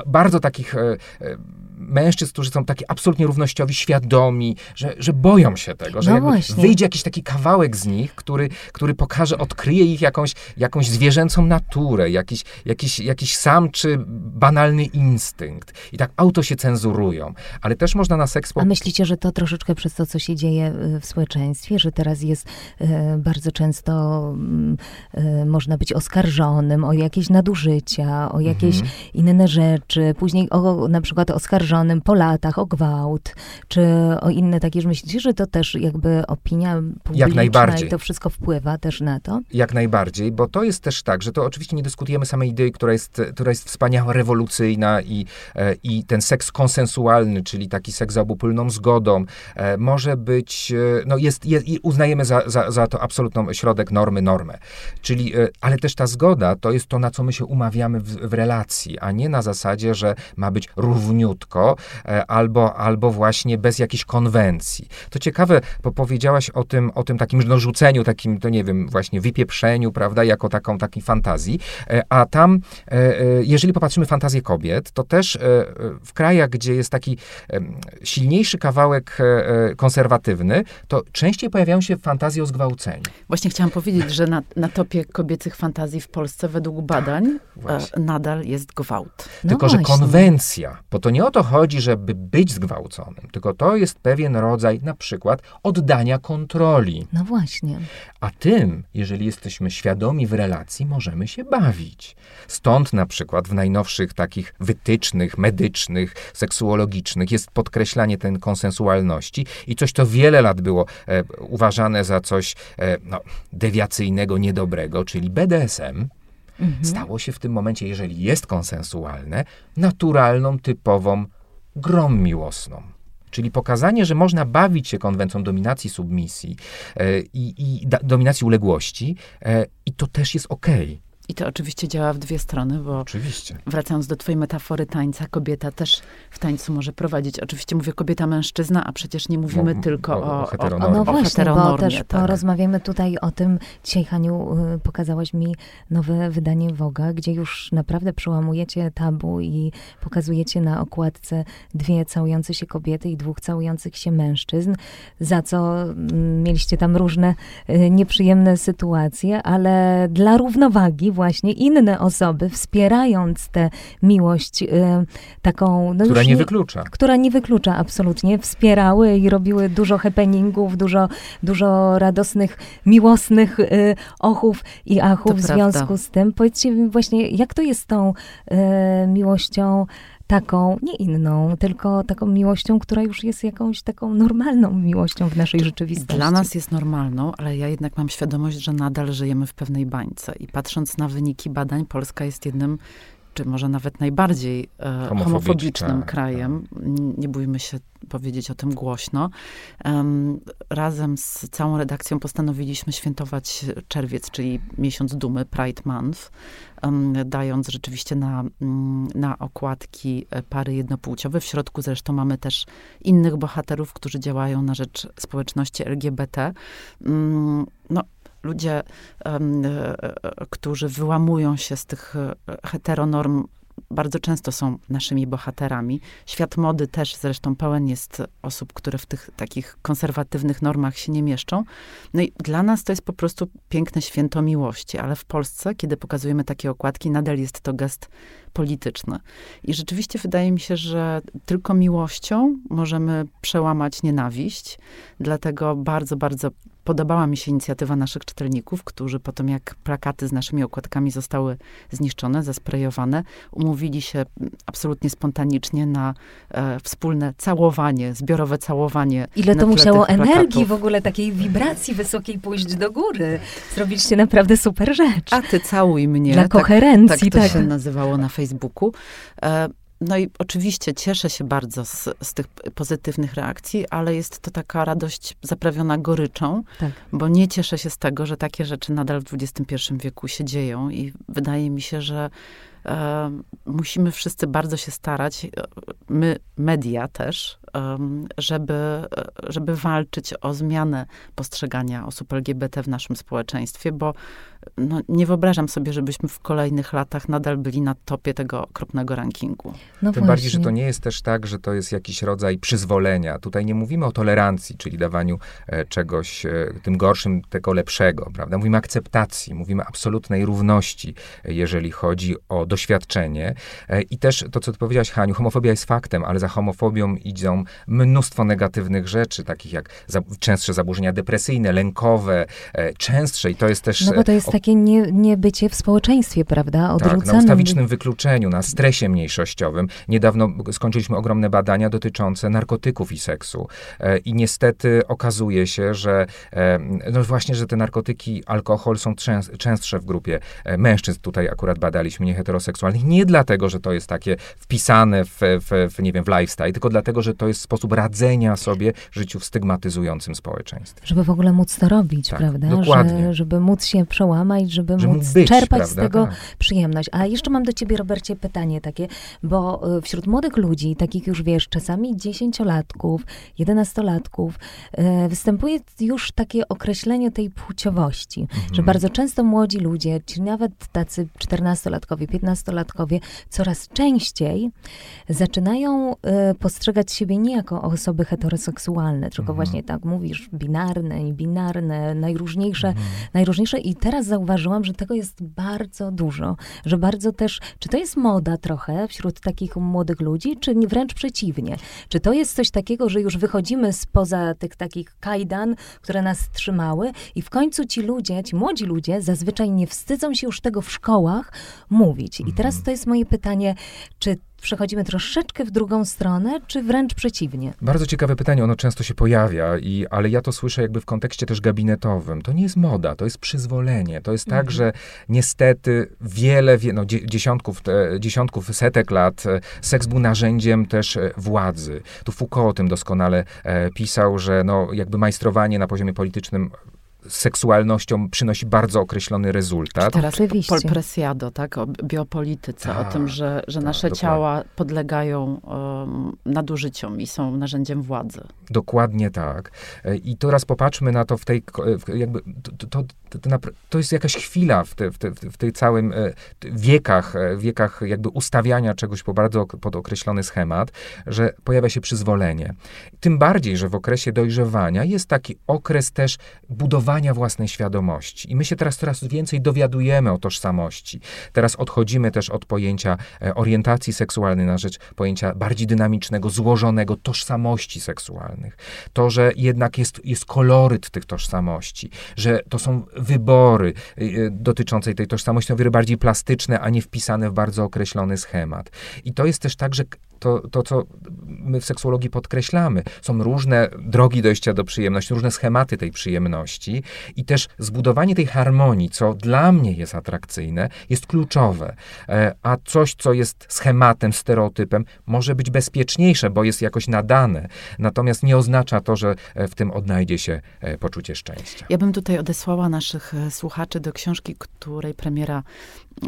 bardzo takich e, e mężczyzn, którzy są taki absolutnie równościowi, świadomi, że, że boją się tego, że no wyjdzie jakiś taki kawałek z nich, który, który pokaże, odkryje ich jakąś, jakąś zwierzęcą naturę, jakiś, jakiś, jakiś samczy, banalny instynkt. I tak auto się cenzurują. Ale też można na seks... A myślicie, że to troszeczkę przez to, co się dzieje y, w społeczeństwie, że teraz jest y, bardzo często y, można być oskarżonym o jakieś nadużycia, o jakieś mhm. inne rzeczy, później o, na przykład oskarżonym oskarżonym po latach o gwałt, czy o inne takie, że myślicie, że to też jakby opinia publiczna Jak najbardziej. i to wszystko wpływa też na to? Jak najbardziej, bo to jest też tak, że to oczywiście nie dyskutujemy samej idei, która jest, która jest wspaniała, rewolucyjna i, e, i ten seks konsensualny, czyli taki seks za obopólną zgodą, e, może być, e, no jest, jest i uznajemy za, za, za to absolutną środek normy, normę. Czyli, ale też ta zgoda to jest to, na co my się umawiamy w, w relacji, a nie na zasadzie, że ma być równiutko, E, albo, albo właśnie bez jakiejś konwencji. To ciekawe, bo powiedziałaś o tym, o tym takim no, rzuceniu, takim, to nie wiem, właśnie wypieprzeniu, prawda, jako taką, takiej fantazji, e, a tam, e, jeżeli popatrzymy fantazję kobiet, to też w krajach, gdzie jest taki silniejszy kawałek konserwatywny, to częściej pojawiają się fantazje o zgwałceniu. Właśnie chciałam powiedzieć, że na, na topie kobiecych fantazji w Polsce według badań tak, nadal jest gwałt. Tylko, no że konwencja, bo to nie o to chodzi, żeby być zgwałconym, tylko to jest pewien rodzaj na przykład oddania kontroli. No właśnie. A tym, jeżeli jesteśmy świadomi w relacji, możemy się bawić. Stąd na przykład w najnowszych takich wytycznych medycznych, seksuologicznych jest podkreślanie tej konsensualności i coś to wiele lat było e, uważane za coś e, no, dewiacyjnego, niedobrego, czyli BDSM. Mhm. Stało się w tym momencie, jeżeli jest konsensualne, naturalną, typową grą miłosną. Czyli pokazanie, że można bawić się konwencją dominacji submisji e, i, i da, dominacji uległości e, i to też jest okej. Okay. I to oczywiście działa w dwie strony, bo oczywiście. wracając do twojej metafory tańca, kobieta też w tańcu może prowadzić. Oczywiście mówię kobieta-mężczyzna, a przecież nie mówimy tylko o, o, heteronormie. O, no właśnie, bo też tak. porozmawiamy tutaj o tym. Dzisiaj, Haniu, y, pokazałaś mi nowe wydanie Woga, gdzie już naprawdę przełamujecie tabu i pokazujecie na okładce dwie całujące się kobiety i dwóch całujących się mężczyzn, za co mm, mieliście tam różne y, nieprzyjemne sytuacje, ale dla równowagi właśnie inne osoby, wspierając tę miłość y, taką... No która nie, nie wyklucza. Która nie wyklucza, absolutnie. Wspierały i robiły dużo happeningów, dużo, dużo radosnych, miłosnych y, ochów i achów to w związku prawda. z tym. Powiedzcie mi właśnie, jak to jest z tą y, miłością taką, nie inną, tylko taką miłością, która już jest jakąś taką normalną miłością w naszej rzeczywistości. Dla nas jest normalną, ale ja jednak mam świadomość, że nadal żyjemy w pewnej bańce. I patrząc na wyniki badań, Polska jest jednym czy może nawet najbardziej e, homofobicznym krajem. Nie bójmy się powiedzieć o tym głośno. Razem z całą redakcją postanowiliśmy świętować czerwiec, czyli miesiąc dumy, Pride Month, dając rzeczywiście na, na okładki e, pary jednopłciowe. W środku zresztą mamy też innych bohaterów, którzy działają na rzecz społeczności LGBT. Mm, no, ludzie, um, którzy wyłamują się z tych e, heteronorm, bardzo często są naszymi bohaterami. Świat mody też zresztą pełen jest osób, które w tych takich konserwatywnych normach się nie mieszczą. No i dla nas to jest po prostu piękne święto miłości, ale w Polsce, kiedy pokazujemy takie okładki, nadal jest to gest polityczny. I rzeczywiście wydaje mi się, że tylko miłością możemy przełamać nienawiść. Dlatego bardzo, bardzo podobała mi się inicjatywa naszych czytelników, którzy potem jak plakaty z naszymi okładkami zostały zniszczone, zasprejowane, umówili się absolutnie spontanicznie na e, wspólne całowanie, zbiorowe całowanie. Ile to musiało energii, w ogóle takiej wibracji wysokiej pójść do góry. Zrobiliście naprawdę super rzecz. A ty całuj mnie. Dla koherencji, tak. Tak to tak. się nazywało na Facebooku. E, no i oczywiście cieszę się bardzo z, z tych pozytywnych reakcji, ale jest to taka radość zaprawiona goryczą, tak. bo nie cieszę się z tego, że takie rzeczy nadal w XXI wieku się dzieją i wydaje mi się, że musimy wszyscy bardzo się starać, my, media też, żeby, żeby walczyć o zmianę postrzegania osób LGBT w naszym społeczeństwie, bo no, nie wyobrażam sobie, żebyśmy w kolejnych latach nadal byli na topie tego okropnego rankingu. No Tym właśnie. bardziej, że to nie jest też tak, że to jest jakiś rodzaj przyzwolenia. Tutaj nie mówimy o tolerancji, czyli dawaniu e, czegoś e, tym gorszym, tego lepszego, prawda? Mówimy akceptacji, mówimy absolutnej równości, e, jeżeli chodzi o doświadczenie. E, I też to, co ty powiedziałaś, Haniu, homofobia jest faktem, ale za homofobią idą mnóstwo negatywnych rzeczy, takich jak za, częstsze zaburzenia depresyjne, lękowe, e, częstsze i to jest też... No bo to jest takie nie, niebycie w społeczeństwie, prawda? Odrzucanym. Tak, na ustawicznym wykluczeniu, na stresie mniejszościowym. Niedawno skończyliśmy ogromne badania dotyczące narkotyków i seksu e, i niestety okazuje się, że e, no właśnie, że te narkotyki, alkohol są częst, częstsze w grupie e, mężczyzn. Tutaj akurat badaliśmy nieheteroseksualnych. Nie dlatego, że to jest takie wpisane w, w, w, nie wiem, w lifestyle, tylko dlatego, że to jest sposób radzenia sobie życiu w stygmatyzującym społeczeństwie. Żeby w ogóle móc to robić, tak, prawda? Dokładnie. Że, żeby móc się przełamać, żeby, żeby móc być, czerpać prawda? z tego tak. przyjemność. A jeszcze mam do ciebie, Robercie, pytanie takie, bo e, wśród młodych ludzi, takich już wiesz, czasami dziesięciolatków, jedenastolatków, e, występuje już takie określenie tej płciowości, mhm. że bardzo często młodzi ludzie, czy nawet tacy czternastolatkowie, piętnastolatkowie, coraz częściej zaczynają e, postrzegać siebie nie jako osoby heteroseksualne, tylko mhm. właśnie tak mówisz, binarne, binarne, najróżniejsze, mhm. najróżniejsze. I teraz zauważyłam, że tego jest bardzo dużo, że bardzo też, czy to jest moda trochę wśród takich młodych ludzi, czy wręcz przeciwnie? Czy to jest coś takiego, że już wychodzimy spoza tych takich kajdan, które nas trzymały i w końcu ci ludzie, ci młodzi ludzie zazwyczaj nie wstydzą się już tego w szkołach mówić. I teraz mhm. to jest moje pytanie, czy przechodzimy troszeczkę w drugą stronę, czy wręcz przeciwnie? Bardzo ciekawe pytanie, ono często się pojawia, i, ale ja to słyszę jakby w kontekście też gabinetowym. To nie jest moda, to jest przyzwolenie. To jest tak, mhm. że niestety wiele, wie, no, dziesiątków, dziesiątków, setek lat e, seks był narzędziem też e, władzy. Tu Foucault o tym doskonale e, pisał, że no, jakby majstrowanie na poziomie politycznym seksualnością przynosi bardzo określony rezultat. Teraz Oczywiście. Pol Presiado, tak? O biopolityce, ta, o tym, że, że ta, nasze dokładnie. ciała podlegają um, nadużyciom i są narzędziem władzy. Dokładnie tak. E, I teraz popatrzmy na to w tej, jakby, to, to, to, to jest jakaś chwila w, te, w, te, w tej całym e, wiekach, e, wiekach jakby ustawiania czegoś po bardzo pod określony schemat, że pojawia się przyzwolenie. Tym bardziej, że w okresie dojrzewania jest taki okres też budowania własnej świadomości. I my się teraz coraz więcej dowiadujemy o tożsamości. Teraz odchodzimy też od pojęcia orientacji seksualnej na rzecz pojęcia bardziej dynamicznego, złożonego tożsamości seksualnych. To, że jednak jest, jest koloryt tych tożsamości, że to są wybory y, y, dotyczące tej tożsamości, o wiele bardziej plastyczne, a nie wpisane w bardzo określony schemat. I to jest też tak, że to, to, co my w seksuologii podkreślamy. Są różne drogi dojścia do przyjemności, różne schematy tej przyjemności i też zbudowanie tej harmonii, co dla mnie jest atrakcyjne, jest kluczowe. E, a coś, co jest schematem, stereotypem, może być bezpieczniejsze, bo jest jakoś nadane. Natomiast nie oznacza to, że e, w tym odnajdzie się e, poczucie szczęścia. Ja bym tutaj odesłała naszych słuchaczy do książki, której premiera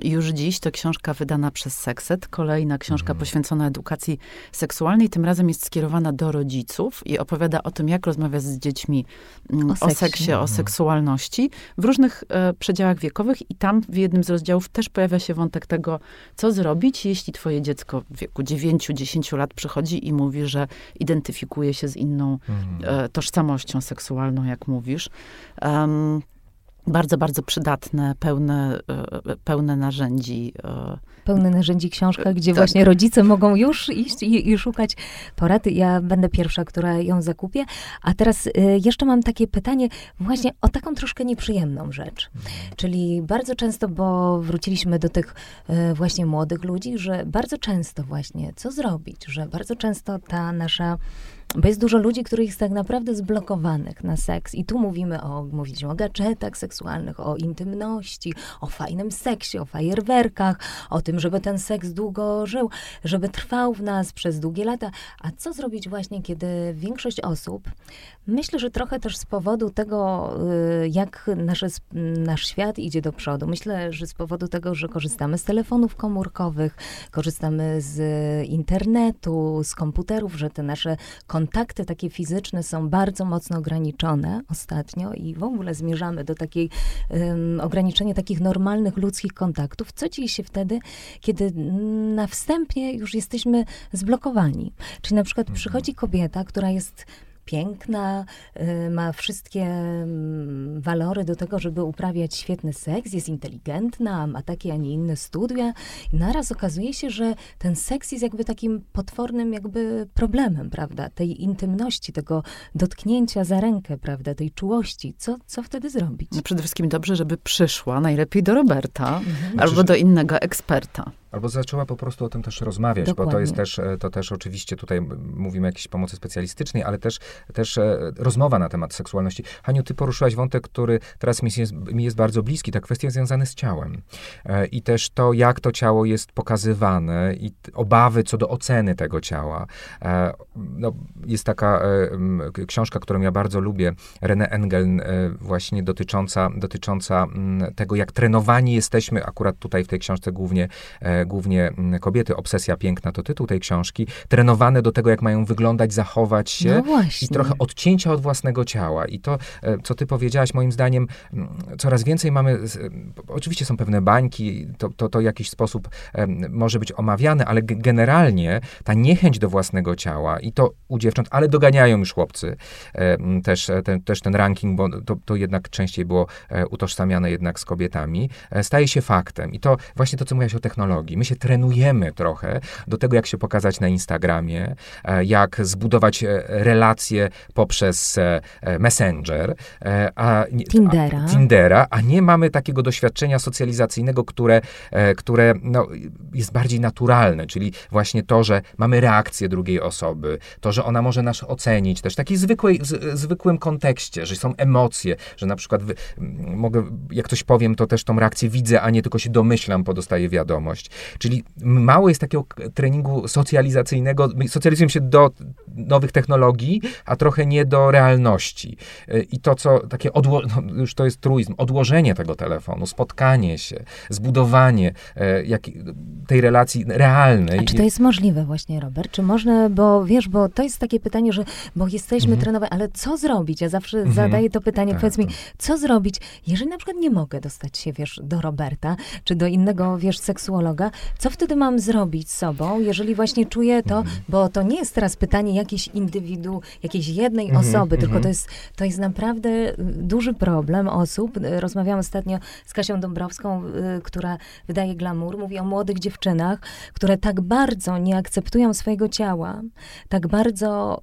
już dziś to książka wydana przez Sekset, kolejna książka mhm. poświęcona edukacji seksualnej. Tym razem jest skierowana do rodziców i opowiada o tym, jak rozmawiać z dziećmi mm, o, o seksie, mhm. o seksualności w różnych e, przedziałach wiekowych. I tam w jednym z rozdziałów też pojawia się wątek tego, co zrobić, jeśli twoje dziecko w wieku 9-10 lat przychodzi i mówi, że identyfikuje się z inną mhm. e, tożsamością seksualną, jak mówisz. Um, bardzo, bardzo przydatne, pełne, e, pełne narzędzi. E, pełne narzędzi książka, gdzie tak. właśnie rodzice mogą już iść i, i, szukać porady. Ja będę pierwsza, która ją zakupię. A teraz e, jeszcze mam takie pytanie właśnie o taką troszkę nieprzyjemną rzecz. Czyli bardzo często, bo wróciliśmy do tych właśnie młodych ludzi, że bardzo często właśnie, co zrobić, że bardzo często ta nasza bo jest dużo ludzi, których jest tak naprawdę zblokowanych na seks. I tu mówimy o, mówiliśmy o gadżetach seksualnych, o intymności, o fajnym seksie, o fajerwerkach, o tym, żeby ten seks długo żył, żeby trwał w nas przez długie lata. A co zrobić właśnie, kiedy większość osób, myślę, że trochę też z powodu tego, y, jak nasze, nasz świat idzie do przodu, myślę, że z powodu tego, że korzystamy z telefonów komórkowych, korzystamy z internetu, z komputerów, że te nasze takie fizyczne są bardzo mocno ograniczone ostatnio i w ogóle zmierzamy do takiej um, ograniczenia takich normalnych ludzkich kontaktów. Co dzieje się wtedy, kiedy na wstępie już jesteśmy zblokowani? Czyli na przykład mhm. przychodzi kobieta, która jest piękna, y, ma wszystkie mm, walory do tego, żeby uprawiać świetny seks, jest inteligentna, ma takie, a nie inne studia. I naraz okazuje się, że ten seks jest jakby takim potwornym jakby problemem, prawda? Tej intymności, tego dotknięcia za rękę, prawda? Tej czułości. Co, co wtedy zrobić? No przede wszystkim dobrze, żeby przyszła najlepiej do Roberta mhm. albo do innego eksperta. Albo zaczęła po prostu o tym też rozmawiać, Dokładnie. bo to jest też, e, to też oczywiście tutaj mówimy o jakiejś pomocy specjalistycznej, ale też, też e, rozmowa na temat seksualności. Haniu, ty poruszyłaś wątek, który teraz mi jest, mi jest bardzo bliski, ta kwestia związana z ciałem. E, I też to, jak to ciało jest pokazywane i obawy co do oceny tego ciała. No, jest taka książka, którą ja bardzo lubię, René Engel, właśnie dotycząca, dotycząca tego, jak trenowani jesteśmy, akurat tutaj w tej książce głównie głównie kobiety, Obsesja Piękna to tytuł tej książki, trenowane do tego, jak mają wyglądać, zachować się no i trochę odcięcia od własnego ciała. I to, co ty powiedziałaś, moim zdaniem, coraz więcej mamy, oczywiście są pewne bańki, to, to, to w jakiś sposób może być omawiane, ale generalnie ta niechęć do własnego ciała i to u dziewcząt, ale doganiają już chłopcy też, ten, też ten ranking, bo to, to jednak częściej było e, utożsamiane jednak z kobietami, e, staje się faktem. I to właśnie to, co mówiłaś o technologii. My się trenujemy trochę do tego, jak się pokazać na Instagramie, e, jak zbudować relacje poprzez Messenger, a, Tindera. A, Tindera, a nie mamy takiego doświadczenia socjalizacyjnego, które, które no, jest bardziej naturalne, czyli właśnie to, że mamy reakcję drugiej osoby, to, że ona może nas ocenić, też w z, zwykłym kontekście, że są emocje, że na przykład wy, mogę, jak coś powiem, to też tą reakcję widzę, a nie tylko się domyślam, podostaję wiadomość. Czyli mało jest takiego treningu socjalizacyjnego, socjalizujemy się do nowych technologii, a trochę nie do realności. Y, I to, co takie, odło- no, już to jest truizm, odłożenie tego telefonu, spotkanie się, zbudowanie e, jak, tej relacji realnej. A czy to jest możliwe właśnie, Robert? Czy można, bo wiesz, bo to jest takie pytanie, że, bo jesteśmy mhm. trenowani, ale co zrobić? Ja zawsze mhm. zadaję to pytanie, tak, powiedz mi, co zrobić, jeżeli na przykład nie mogę dostać się, wiesz, do Roberta, czy do innego, wiesz, seksuologa, co wtedy mam zrobić z sobą, jeżeli właśnie czuję to, mhm. bo to nie jest teraz pytanie jakiejś indywidu, jakiejś jednej mhm, osoby, tylko mhm. to jest, to jest naprawdę y, duży problem osób. Rozmawiałam ostatnio z Kasią Dąbrowską, y, która wydaje glamour, mówi o młodych dziewczynach, które tak bardzo nie akceptują swojego ciała, tak bardzo,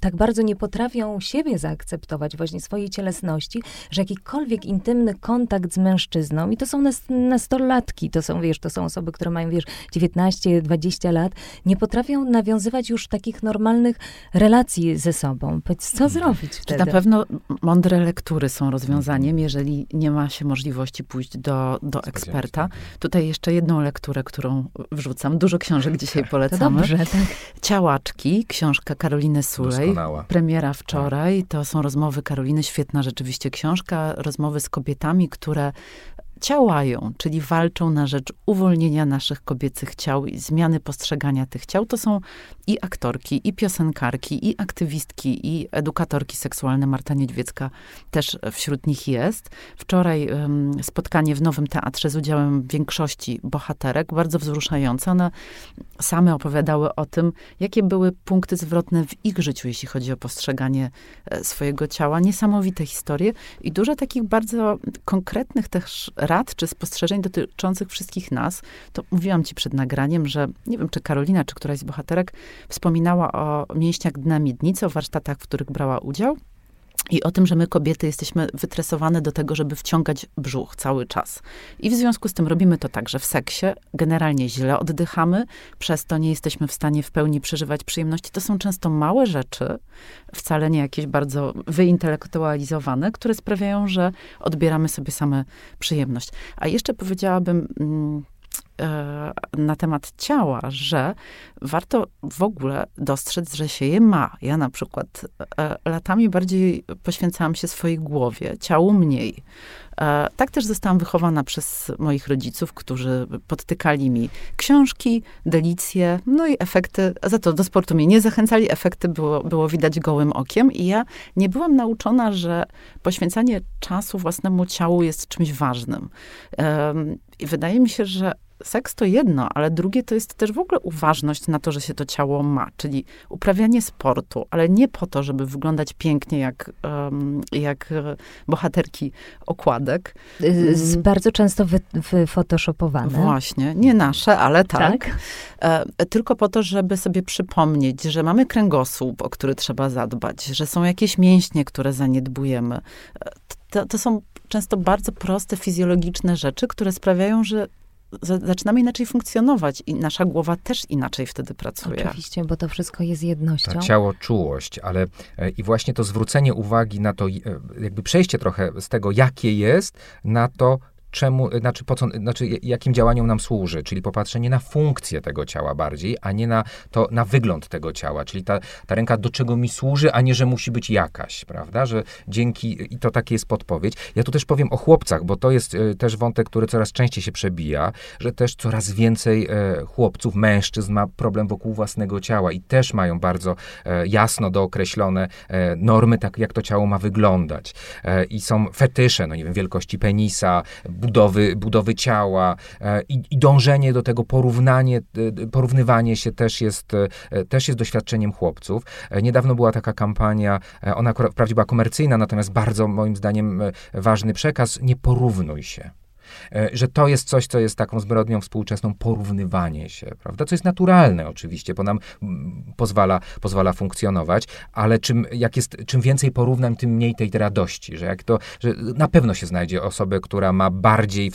tak bardzo nie potrafią siebie zaakceptować, właśnie swojej cielesności, że jakikolwiek intymny kontakt z mężczyzną, i to są nastolatki, to są, wiesz, to są osoby, które mają, wiesz, 19, 20 lat, nie potrafią nawiązywać już takich normalnych relacji ze sobą. Powiedz, co zrobić wtedy? Na pewno mądre lektury są rozwiązaniem, jeżeli nie ma się możliwości pójść do, do eksperta. Tutaj jeszcze jedną lekturę, którą wrzucam. Dużo książek [laughs] dzisiaj polecamy. To dobrze, tak. Ciałaczki, książka Karoliny Sulej. Doskonała. Premiera wczoraj. To są rozmowy Karoliny, świetna rzeczywiście książka. Rozmowy z kobietami, które działają, czyli walczą na rzecz uwolnienia naszych kobiecych ciał i zmiany postrzegania tych ciał. To są i aktorki, i piosenkarki, i aktywistki, i edukatorki seksualne. Marta Niedźwiecka też wśród nich jest. Wczoraj um, spotkanie w Nowym Teatrze z udziałem większości bohaterek, bardzo wzruszające. One same opowiadały o tym, jakie były punkty zwrotne w ich życiu, jeśli chodzi o postrzeganie e, swojego ciała. Niesamowite historie i dużo takich bardzo konkretnych też rad czy spostrzeżeń dotyczących wszystkich nas. To mówiłam ci przed nagraniem, że nie wiem, czy Karolina, czy któraś z bohaterek wspominała o mięśniach dna miednicy, o warsztatach, w których brała udział. I o tym, że my kobiety jesteśmy wytresowane do tego, żeby wciągać brzuch cały czas. I w związku z tym robimy to także w seksie. Generalnie źle oddychamy, przez to nie jesteśmy w stanie w pełni przeżywać przyjemności. To są często małe rzeczy, wcale nie jakieś bardzo wyintelektualizowane, które sprawiają, że odbieramy sobie same przyjemność. A jeszcze powiedziałabym. Mm, na temat ciała, że warto w ogóle dostrzec, że się je ma. Ja na przykład e, latami bardziej poświęcałam się swojej głowie, ciału mniej. E, tak też zostałam wychowana przez moich rodziców, którzy podtykali mi książki, delicje, no i efekty, za to do sportu mnie nie zachęcali, efekty było, było widać gołym okiem i ja nie byłam nauczona, że poświęcanie czasu własnemu ciału jest czymś ważnym. I wydaje mi się, że seks to jedno, ale drugie to jest też w ogóle uważność na to, że się to ciało ma, czyli uprawianie sportu, ale nie po to, żeby wyglądać pięknie jak, jak e, bohaterki okładek. Z, mm. bardzo często wy, wyfotoshopowane. Właśnie, nie nasze, ale tak. tak? E, tylko po to, żeby sobie przypomnieć, że mamy kręgosłup, o który trzeba zadbać, że są jakieś mięśnie, które zaniedbujemy. E, to, to są często bardzo proste, fizjologiczne rzeczy, które sprawiają, że zaczynamy inaczej funkcjonować i nasza głowa też inaczej wtedy pracuje. Oczywiście, bo to wszystko jest jednością. Ta ciało, czułość, ale e, i właśnie to zwrócenie uwagi na to, e, jakby przejście trochę z tego, jakie jest, na to, czemu, znaczy, po co, znaczy jakim działaniom nam służy, czyli popatrzenie na funkcję tego ciała bardziej, a nie na to, na wygląd tego ciała, czyli ta, ta ręka do czego mi służy, a nie, że musi być jakaś, prawda, że dzięki, i to takie jest podpowiedź. Ja tu też powiem o chłopcach, bo to jest e, też wątek, który coraz częściej się przebija, że też coraz więcej e, chłopców, mężczyzn ma problem wokół własnego ciała i też mają bardzo e, jasno dookreślone normy, tak jak to ciało ma wyglądać. I są fetysze, no nie wiem, wielkości penisa, budowy, budowy ciała e, i, i dążenie do tego, porównanie, e, porównywanie się też jest, e, też jest doświadczeniem chłopców. Niedawno była taka kampania, ona wprawdzie była komercyjna, natomiast bardzo moim zdaniem ważny przekaz, nie porównuj się. E, że to jest coś, co jest taką zbrodnią współczesną, porównywanie się, prawda? Co jest naturalne oczywiście, bo nam mm, pozwala, pozwala funkcjonować, ale czym, jak jest, czym więcej porównań, tym mniej tej radości, że jak to, że na pewno się znajdzie osobę, która ma bardziej,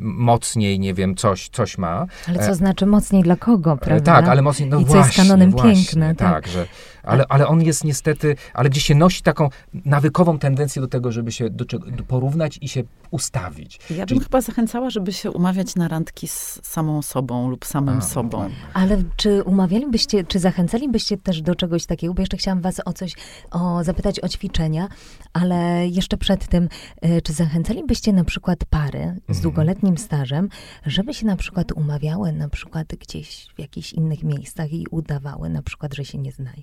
mocniej, nie wiem, coś, coś ma. Ale co e, znaczy mocniej dla kogo, e, prawda? Tak, ale mocniej, no I właśnie, co jest kanonem właśnie, piękne. Tak, tak że ale, ale on jest niestety, ale gdzieś się nosi taką nawykową tendencję do tego, żeby się do czego, do porównać i się ustawić. Ja bym Czyli... chyba zachęcała, żeby się umawiać na randki z samą sobą lub samym A, sobą. Ale czy umawialibyście, czy zachęcalibyście też do czegoś takiego? Bo jeszcze chciałam was o coś, o, zapytać o ćwiczenia, ale jeszcze przed tym, e, czy zachęcalibyście na przykład pary z mhm. długoletnim stażem, żeby się na przykład umawiały na przykład gdzieś w jakichś innych miejscach i udawały na przykład, że się nie znają?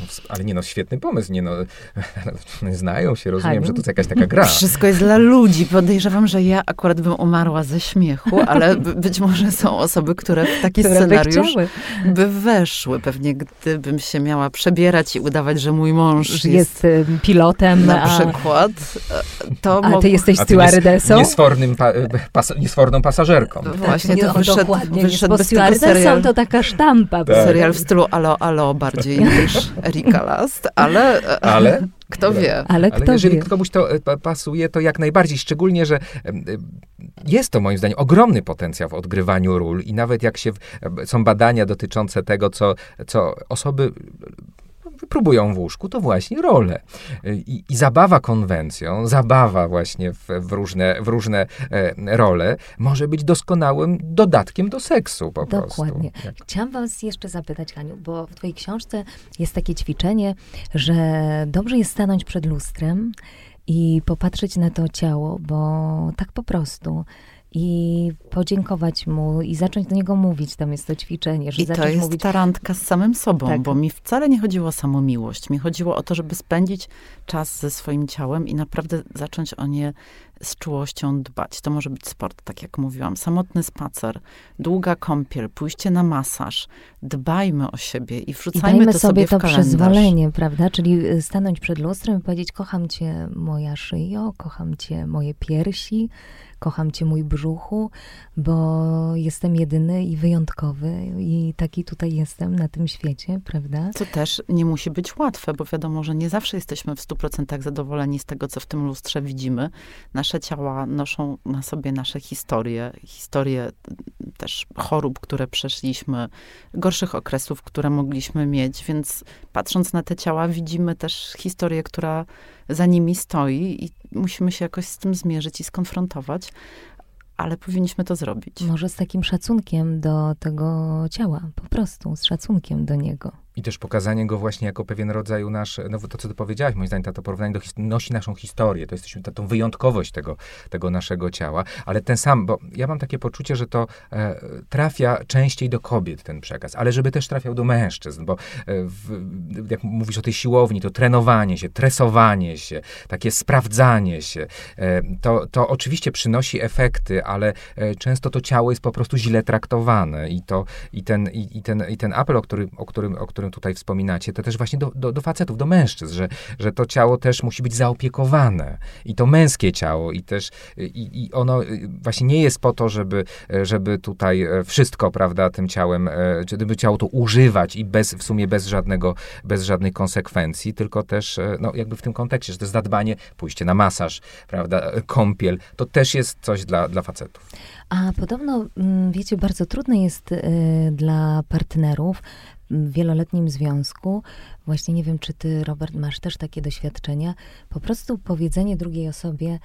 No, ale nie no, świetny pomysł, nie no, [laughs] znają się, rozumiem, że to jest jakaś taka gra. Wszystko jest dla ludzi. Podejrzewam, że ja akurat bym umarła ze śmiechu, ale [laughs] być może są osoby, które w taki które scenariusz by, by, weszły. Pewnie gdybym się miała przebierać i udawać, że mój mąż jest, jest pilotem. Na a... przykład. To a ty jesteś stewardessą? Niesfornym pa, pas, niesforną pasażerką. Właśnie, to wyszedł, dokładnie, wyszedł bez tego serial. to taka sztampa. Tak. Serial w stylu alo, alo bardziej niż Erika Last, ale... Ale? Kto wie. Ale, ale kto jeżeli wie. komuś to e, pasuje, to jak najbardziej. Szczególnie, że e, jest to moim zdaniem ogromny potencjał w odgrywaniu ról i nawet jak się są badania dotyczące tego, co, co osoby próbują w łóżku, to właśnie role. I, I, zabawa konwencją, zabawa właśnie w, w różne, w różne e, role może być doskonałym dodatkiem do seksu po Dokładnie. prostu. Dokładnie. Chciałam was jeszcze zapytać, Haniu, bo w twojej książce jest takie ćwiczenie, że dobrze jest stanąć przed lustrem i popatrzeć na to ciało, bo tak po prostu i podziękować mu i zacząć do niego mówić. Tam jest to ćwiczenie, że I to jest mówić... ta randka z samym sobą, tak. bo mi wcale nie chodziło o samą miłość. Mi chodziło o to, żeby spędzić czas ze swoim ciałem i naprawdę zacząć o nie z czułością dbać. To może być sport, tak jak mówiłam. Samotny spacer, długa kąpiel, pójście na masaż. Dbajmy o siebie i wrzucajmy I to sobie, sobie to przyzwolenie, prawda? Czyli y, stanąć przed lustrem i powiedzieć, kocham cię moja szyjo, kocham cię moje piersi, kocham cię mój brzuchu, bo jestem jedyny i wyjątkowy i taki tutaj jestem na tym świecie, prawda? Co też nie musi być łatwe, bo wiadomo, że nie zawsze jesteśmy w 100% zadowoleni z tego, co w tym lustrze widzimy. Nasze ciała noszą na sobie nasze historie, historie też chorób, które przeszliśmy, gorszych okresów, które mogliśmy mieć, więc patrząc na te ciała widzimy też historię, która za nimi stoi i musimy się jakoś z tym zmierzyć i skonfrontować, ale powinniśmy to zrobić. Może z takim szacunkiem do tego ciała, po prostu, z szacunkiem do niego. I też pokazanie go właśnie jako pewien rodzaj nasz, no to co ty powiedziałaś, moim zdaniem to porównanie do, nosi naszą historię, to jesteśmy tą wyjątkowość tego, tego naszego ciała, ale ten sam, bo ja mam takie poczucie, że to e, trafia częściej do kobiet ten przekaz, ale żeby też trafiał do mężczyzn, bo e, w, jak mówisz o tej siłowni, to trenowanie się, tresowanie się, takie sprawdzanie się, e, to, to oczywiście przynosi efekty, ale e, często to ciało jest po prostu źle traktowane i to, i ten, i, i ten, i ten apel, o, który, o którym, o którym którym tutaj wspominacie, to też właśnie do, do, do facetów, do mężczyzn, że, że to ciało też musi być zaopiekowane. I to męskie ciało, i też i, i ono właśnie nie jest po to, żeby, żeby tutaj e, wszystko, prawda, tym ciałem, e, żeby ciało to używać i bez, w sumie bez żadnego, bez żadnej konsekwencji, tylko też, e, no jakby w tym kontekście, że to jest zadbanie, pójście na masaż, prawda, kąpiel, to też jest coś dla, dla facetów. A podobno, mm, wiecie, bardzo trudne jest y, dla partnerów wieloletnim związku, właśnie nie wiem, czy ty, Robert, masz też takie doświadczenia, po prostu powiedzenie drugiej osobie,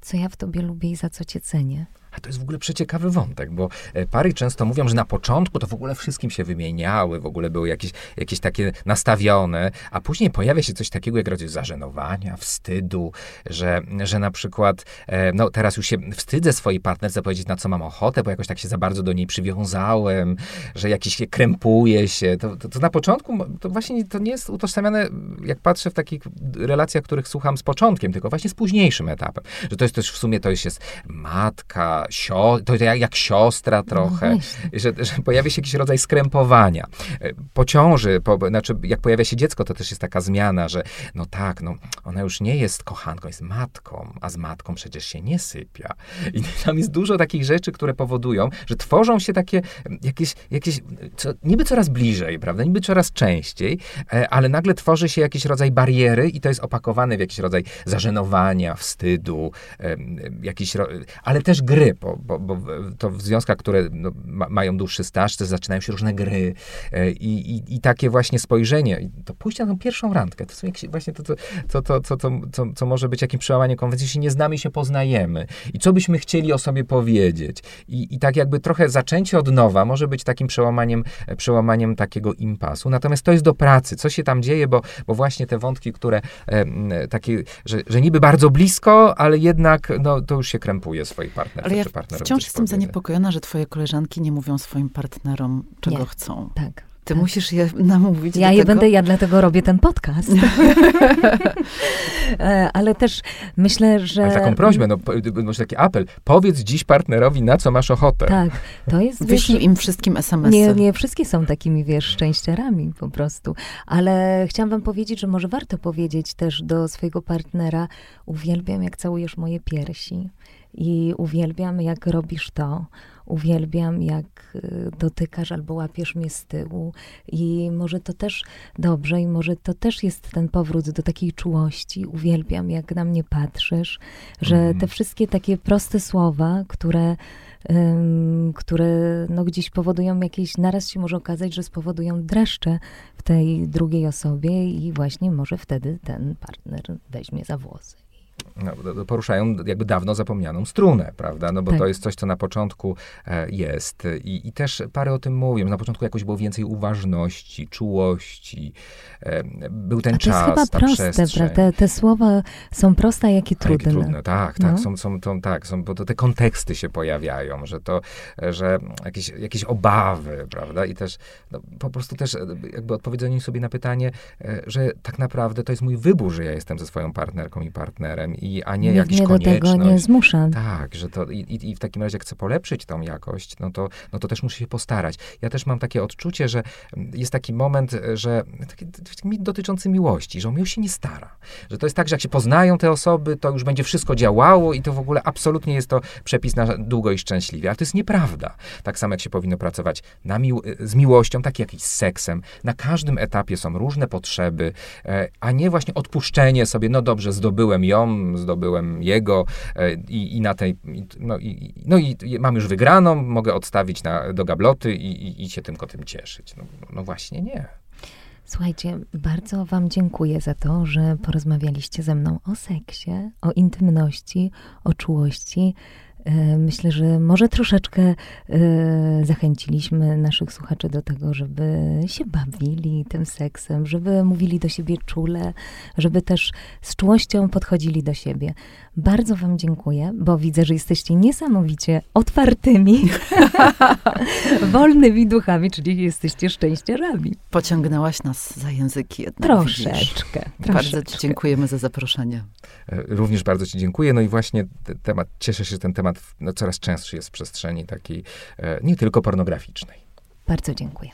co ja w tobie lubię i za co cię cenię. A to jest w ogóle przeciekawy wątek, bo e, pary często mówią, że na początku to w ogóle wszystkim się wymieniały, w ogóle były jakieś, jakieś takie nastawione, a później pojawia się coś takiego jak rodzaj zażenowania, wstydu, że, że na przykład, e, no teraz już się wstydzę swojej partnerce powiedzieć, na co mam ochotę, bo jakoś tak się za bardzo do niej przywiązałem, że jakiś się krępuje się. To, to, to na początku, to właśnie to nie jest utożsamiane, jak patrzę w takich relacjach, których słucham z początkiem, tylko właśnie z późniejszym etapem. Że to jest też w sumie, to już jest matka, sio, to jak, jak siostra trochę, no że, że pojawia się jakiś rodzaj skrępowania. E, po ciąży, po, znaczy jak pojawia się dziecko, to też jest taka zmiana, że no tak, no ona już nie jest kochanką, jest matką, a z matką przecież się nie sypia. I [laughs] tam jest dużo takich rzeczy, które powodują, że tworzą się takie jakieś, jakieś co, niby coraz bliżej, prawda, niby coraz częściej, e, ale nagle tworzy się jakiś rodzaj bariery i to jest opakowane w jakiś rodzaj zażenowania, wstydu, jakiś, ale też gry, bo, bo, bo to w związkach, które no, ma, mają dłuższy staż, to zaczynają się różne gry e, i, i, i, takie właśnie spojrzenie, to pójście na tą pierwszą randkę, to są jakieś, właśnie to, to, to, to, to, to, co, może być jakimś przełamaniem konwencji, jeśli nie znamy się, poznajemy. I co byśmy chcieli o sobie powiedzieć? I, i tak jakby trochę zaczęcie od nowa może być takim przełamaniem, przełamaniem takiego impasu, natomiast to jest do pracy, co się tam dzieje, bo, bo właśnie te wątki, które e, takie, że, że niby bardzo blisko, ale jednak no, to już się krępuje. Ale ja wciąż jestem zaniepokojona, że twoje koleżanki nie mówią swoim partnerom, czego nie. chcą. Tak. Ty tak. musisz je namówić. Ja je tego. będę, ja dlatego robię ten podcast. [laughs] E, ale też myślę, że. Ale taką prośbę, no, może taki apel. Powiedz dziś partnerowi, na co masz ochotę. Tak, to jest. [laughs] Wyślij im wszystkim SMS-y. Nie, nie wszystkie są takimi, wiesz, szczęściarami po prostu. Ale chciałam wam powiedzieć, że może warto powiedzieć też do swojego partnera: Uwielbiam, jak całujesz moje piersi i uwielbiam, jak robisz to. Uwielbiam, jak y, dotykasz albo łapiesz mnie z tyłu. I może to też dobrze, i może to też jest ten powrót do takiej czułości. Uwielbiam, jak na mnie patrzysz, że mm. te wszystkie takie proste słowa, które, um, które no gdzieś powodują jakieś, naraz się może okazać, że spowodują dreszcze w tej drugiej osobie, i właśnie może wtedy ten partner weźmie za włosy no, poruszają jakby dawno zapomnianą strunę, prawda? No bo tak. to jest coś, co na początku e, jest. I, I też parę o tym mówią. Na początku jakoś było więcej uważności, czułości. E, był ten A to czas, jest chyba ta proste, przestrzeń. Te, te słowa są proste, jak i trudne. Jak i trudne, tak, tak. No. Są, są, są, tak są, bo to te konteksty się pojawiają, że to, że jakieś, jakieś obawy, prawda? I też no, po prostu też jakby odpowiedzenie sobie na pytanie, e, że tak naprawdę to jest mój wybór, że ja jestem ze swoją partnerką i partnerem i, a nie Nikt jakiś mnie do tego nie zmusza. Tak, że to i, i, w takim razie jak chcę polepszyć tą jakość, no to, no to też muszę się postarać. Ja też mam takie odczucie, że jest taki moment, że taki, dotyczący miłości, że on się nie stara. Że to jest tak, że jak się poznają te osoby, to już będzie wszystko działało i to w ogóle absolutnie jest to przepis na długo i szczęśliwie. Ale to jest nieprawda. Tak samo jak się powinno pracować na mił z miłością, tak jak i z seksem. Na każdym etapie są różne potrzeby, e, a nie właśnie odpuszczenie sobie, no dobrze, zdobyłem ją, zdobyłem jego e, i, i na tej, no i, no i mam już wygraną, mogę odstawić na, do gabloty i, i, i się tylko tym cieszyć. No, no właśnie nie. Słuchajcie, bardzo Wam dziękuję za to, że porozmawialiście ze mną o seksie, o intymności, o czułości. E, myślę, że może troszeczkę e, zachęciliśmy naszych słuchaczy do tego, żeby się bawili tym seksem, żeby mówili do siebie czule, żeby też z czułością podchodzili do siebie. Bardzo Wam dziękuję, bo widzę, że jesteście niesamowicie otwartymi, [laughs] wolnymi duchami, czyli jesteście szczęściarami. Pociągnęłaś nas za języki jednak. Troszeczkę. Bardzo Ci dziękujemy za zaproszenie. E, również bardzo Ci dziękuję. No i właśnie temat, cieszę się, że ten temat no, coraz częstszy jest w przestrzeni takiej e, nie tylko pornograficznej. Bardzo dziękuję.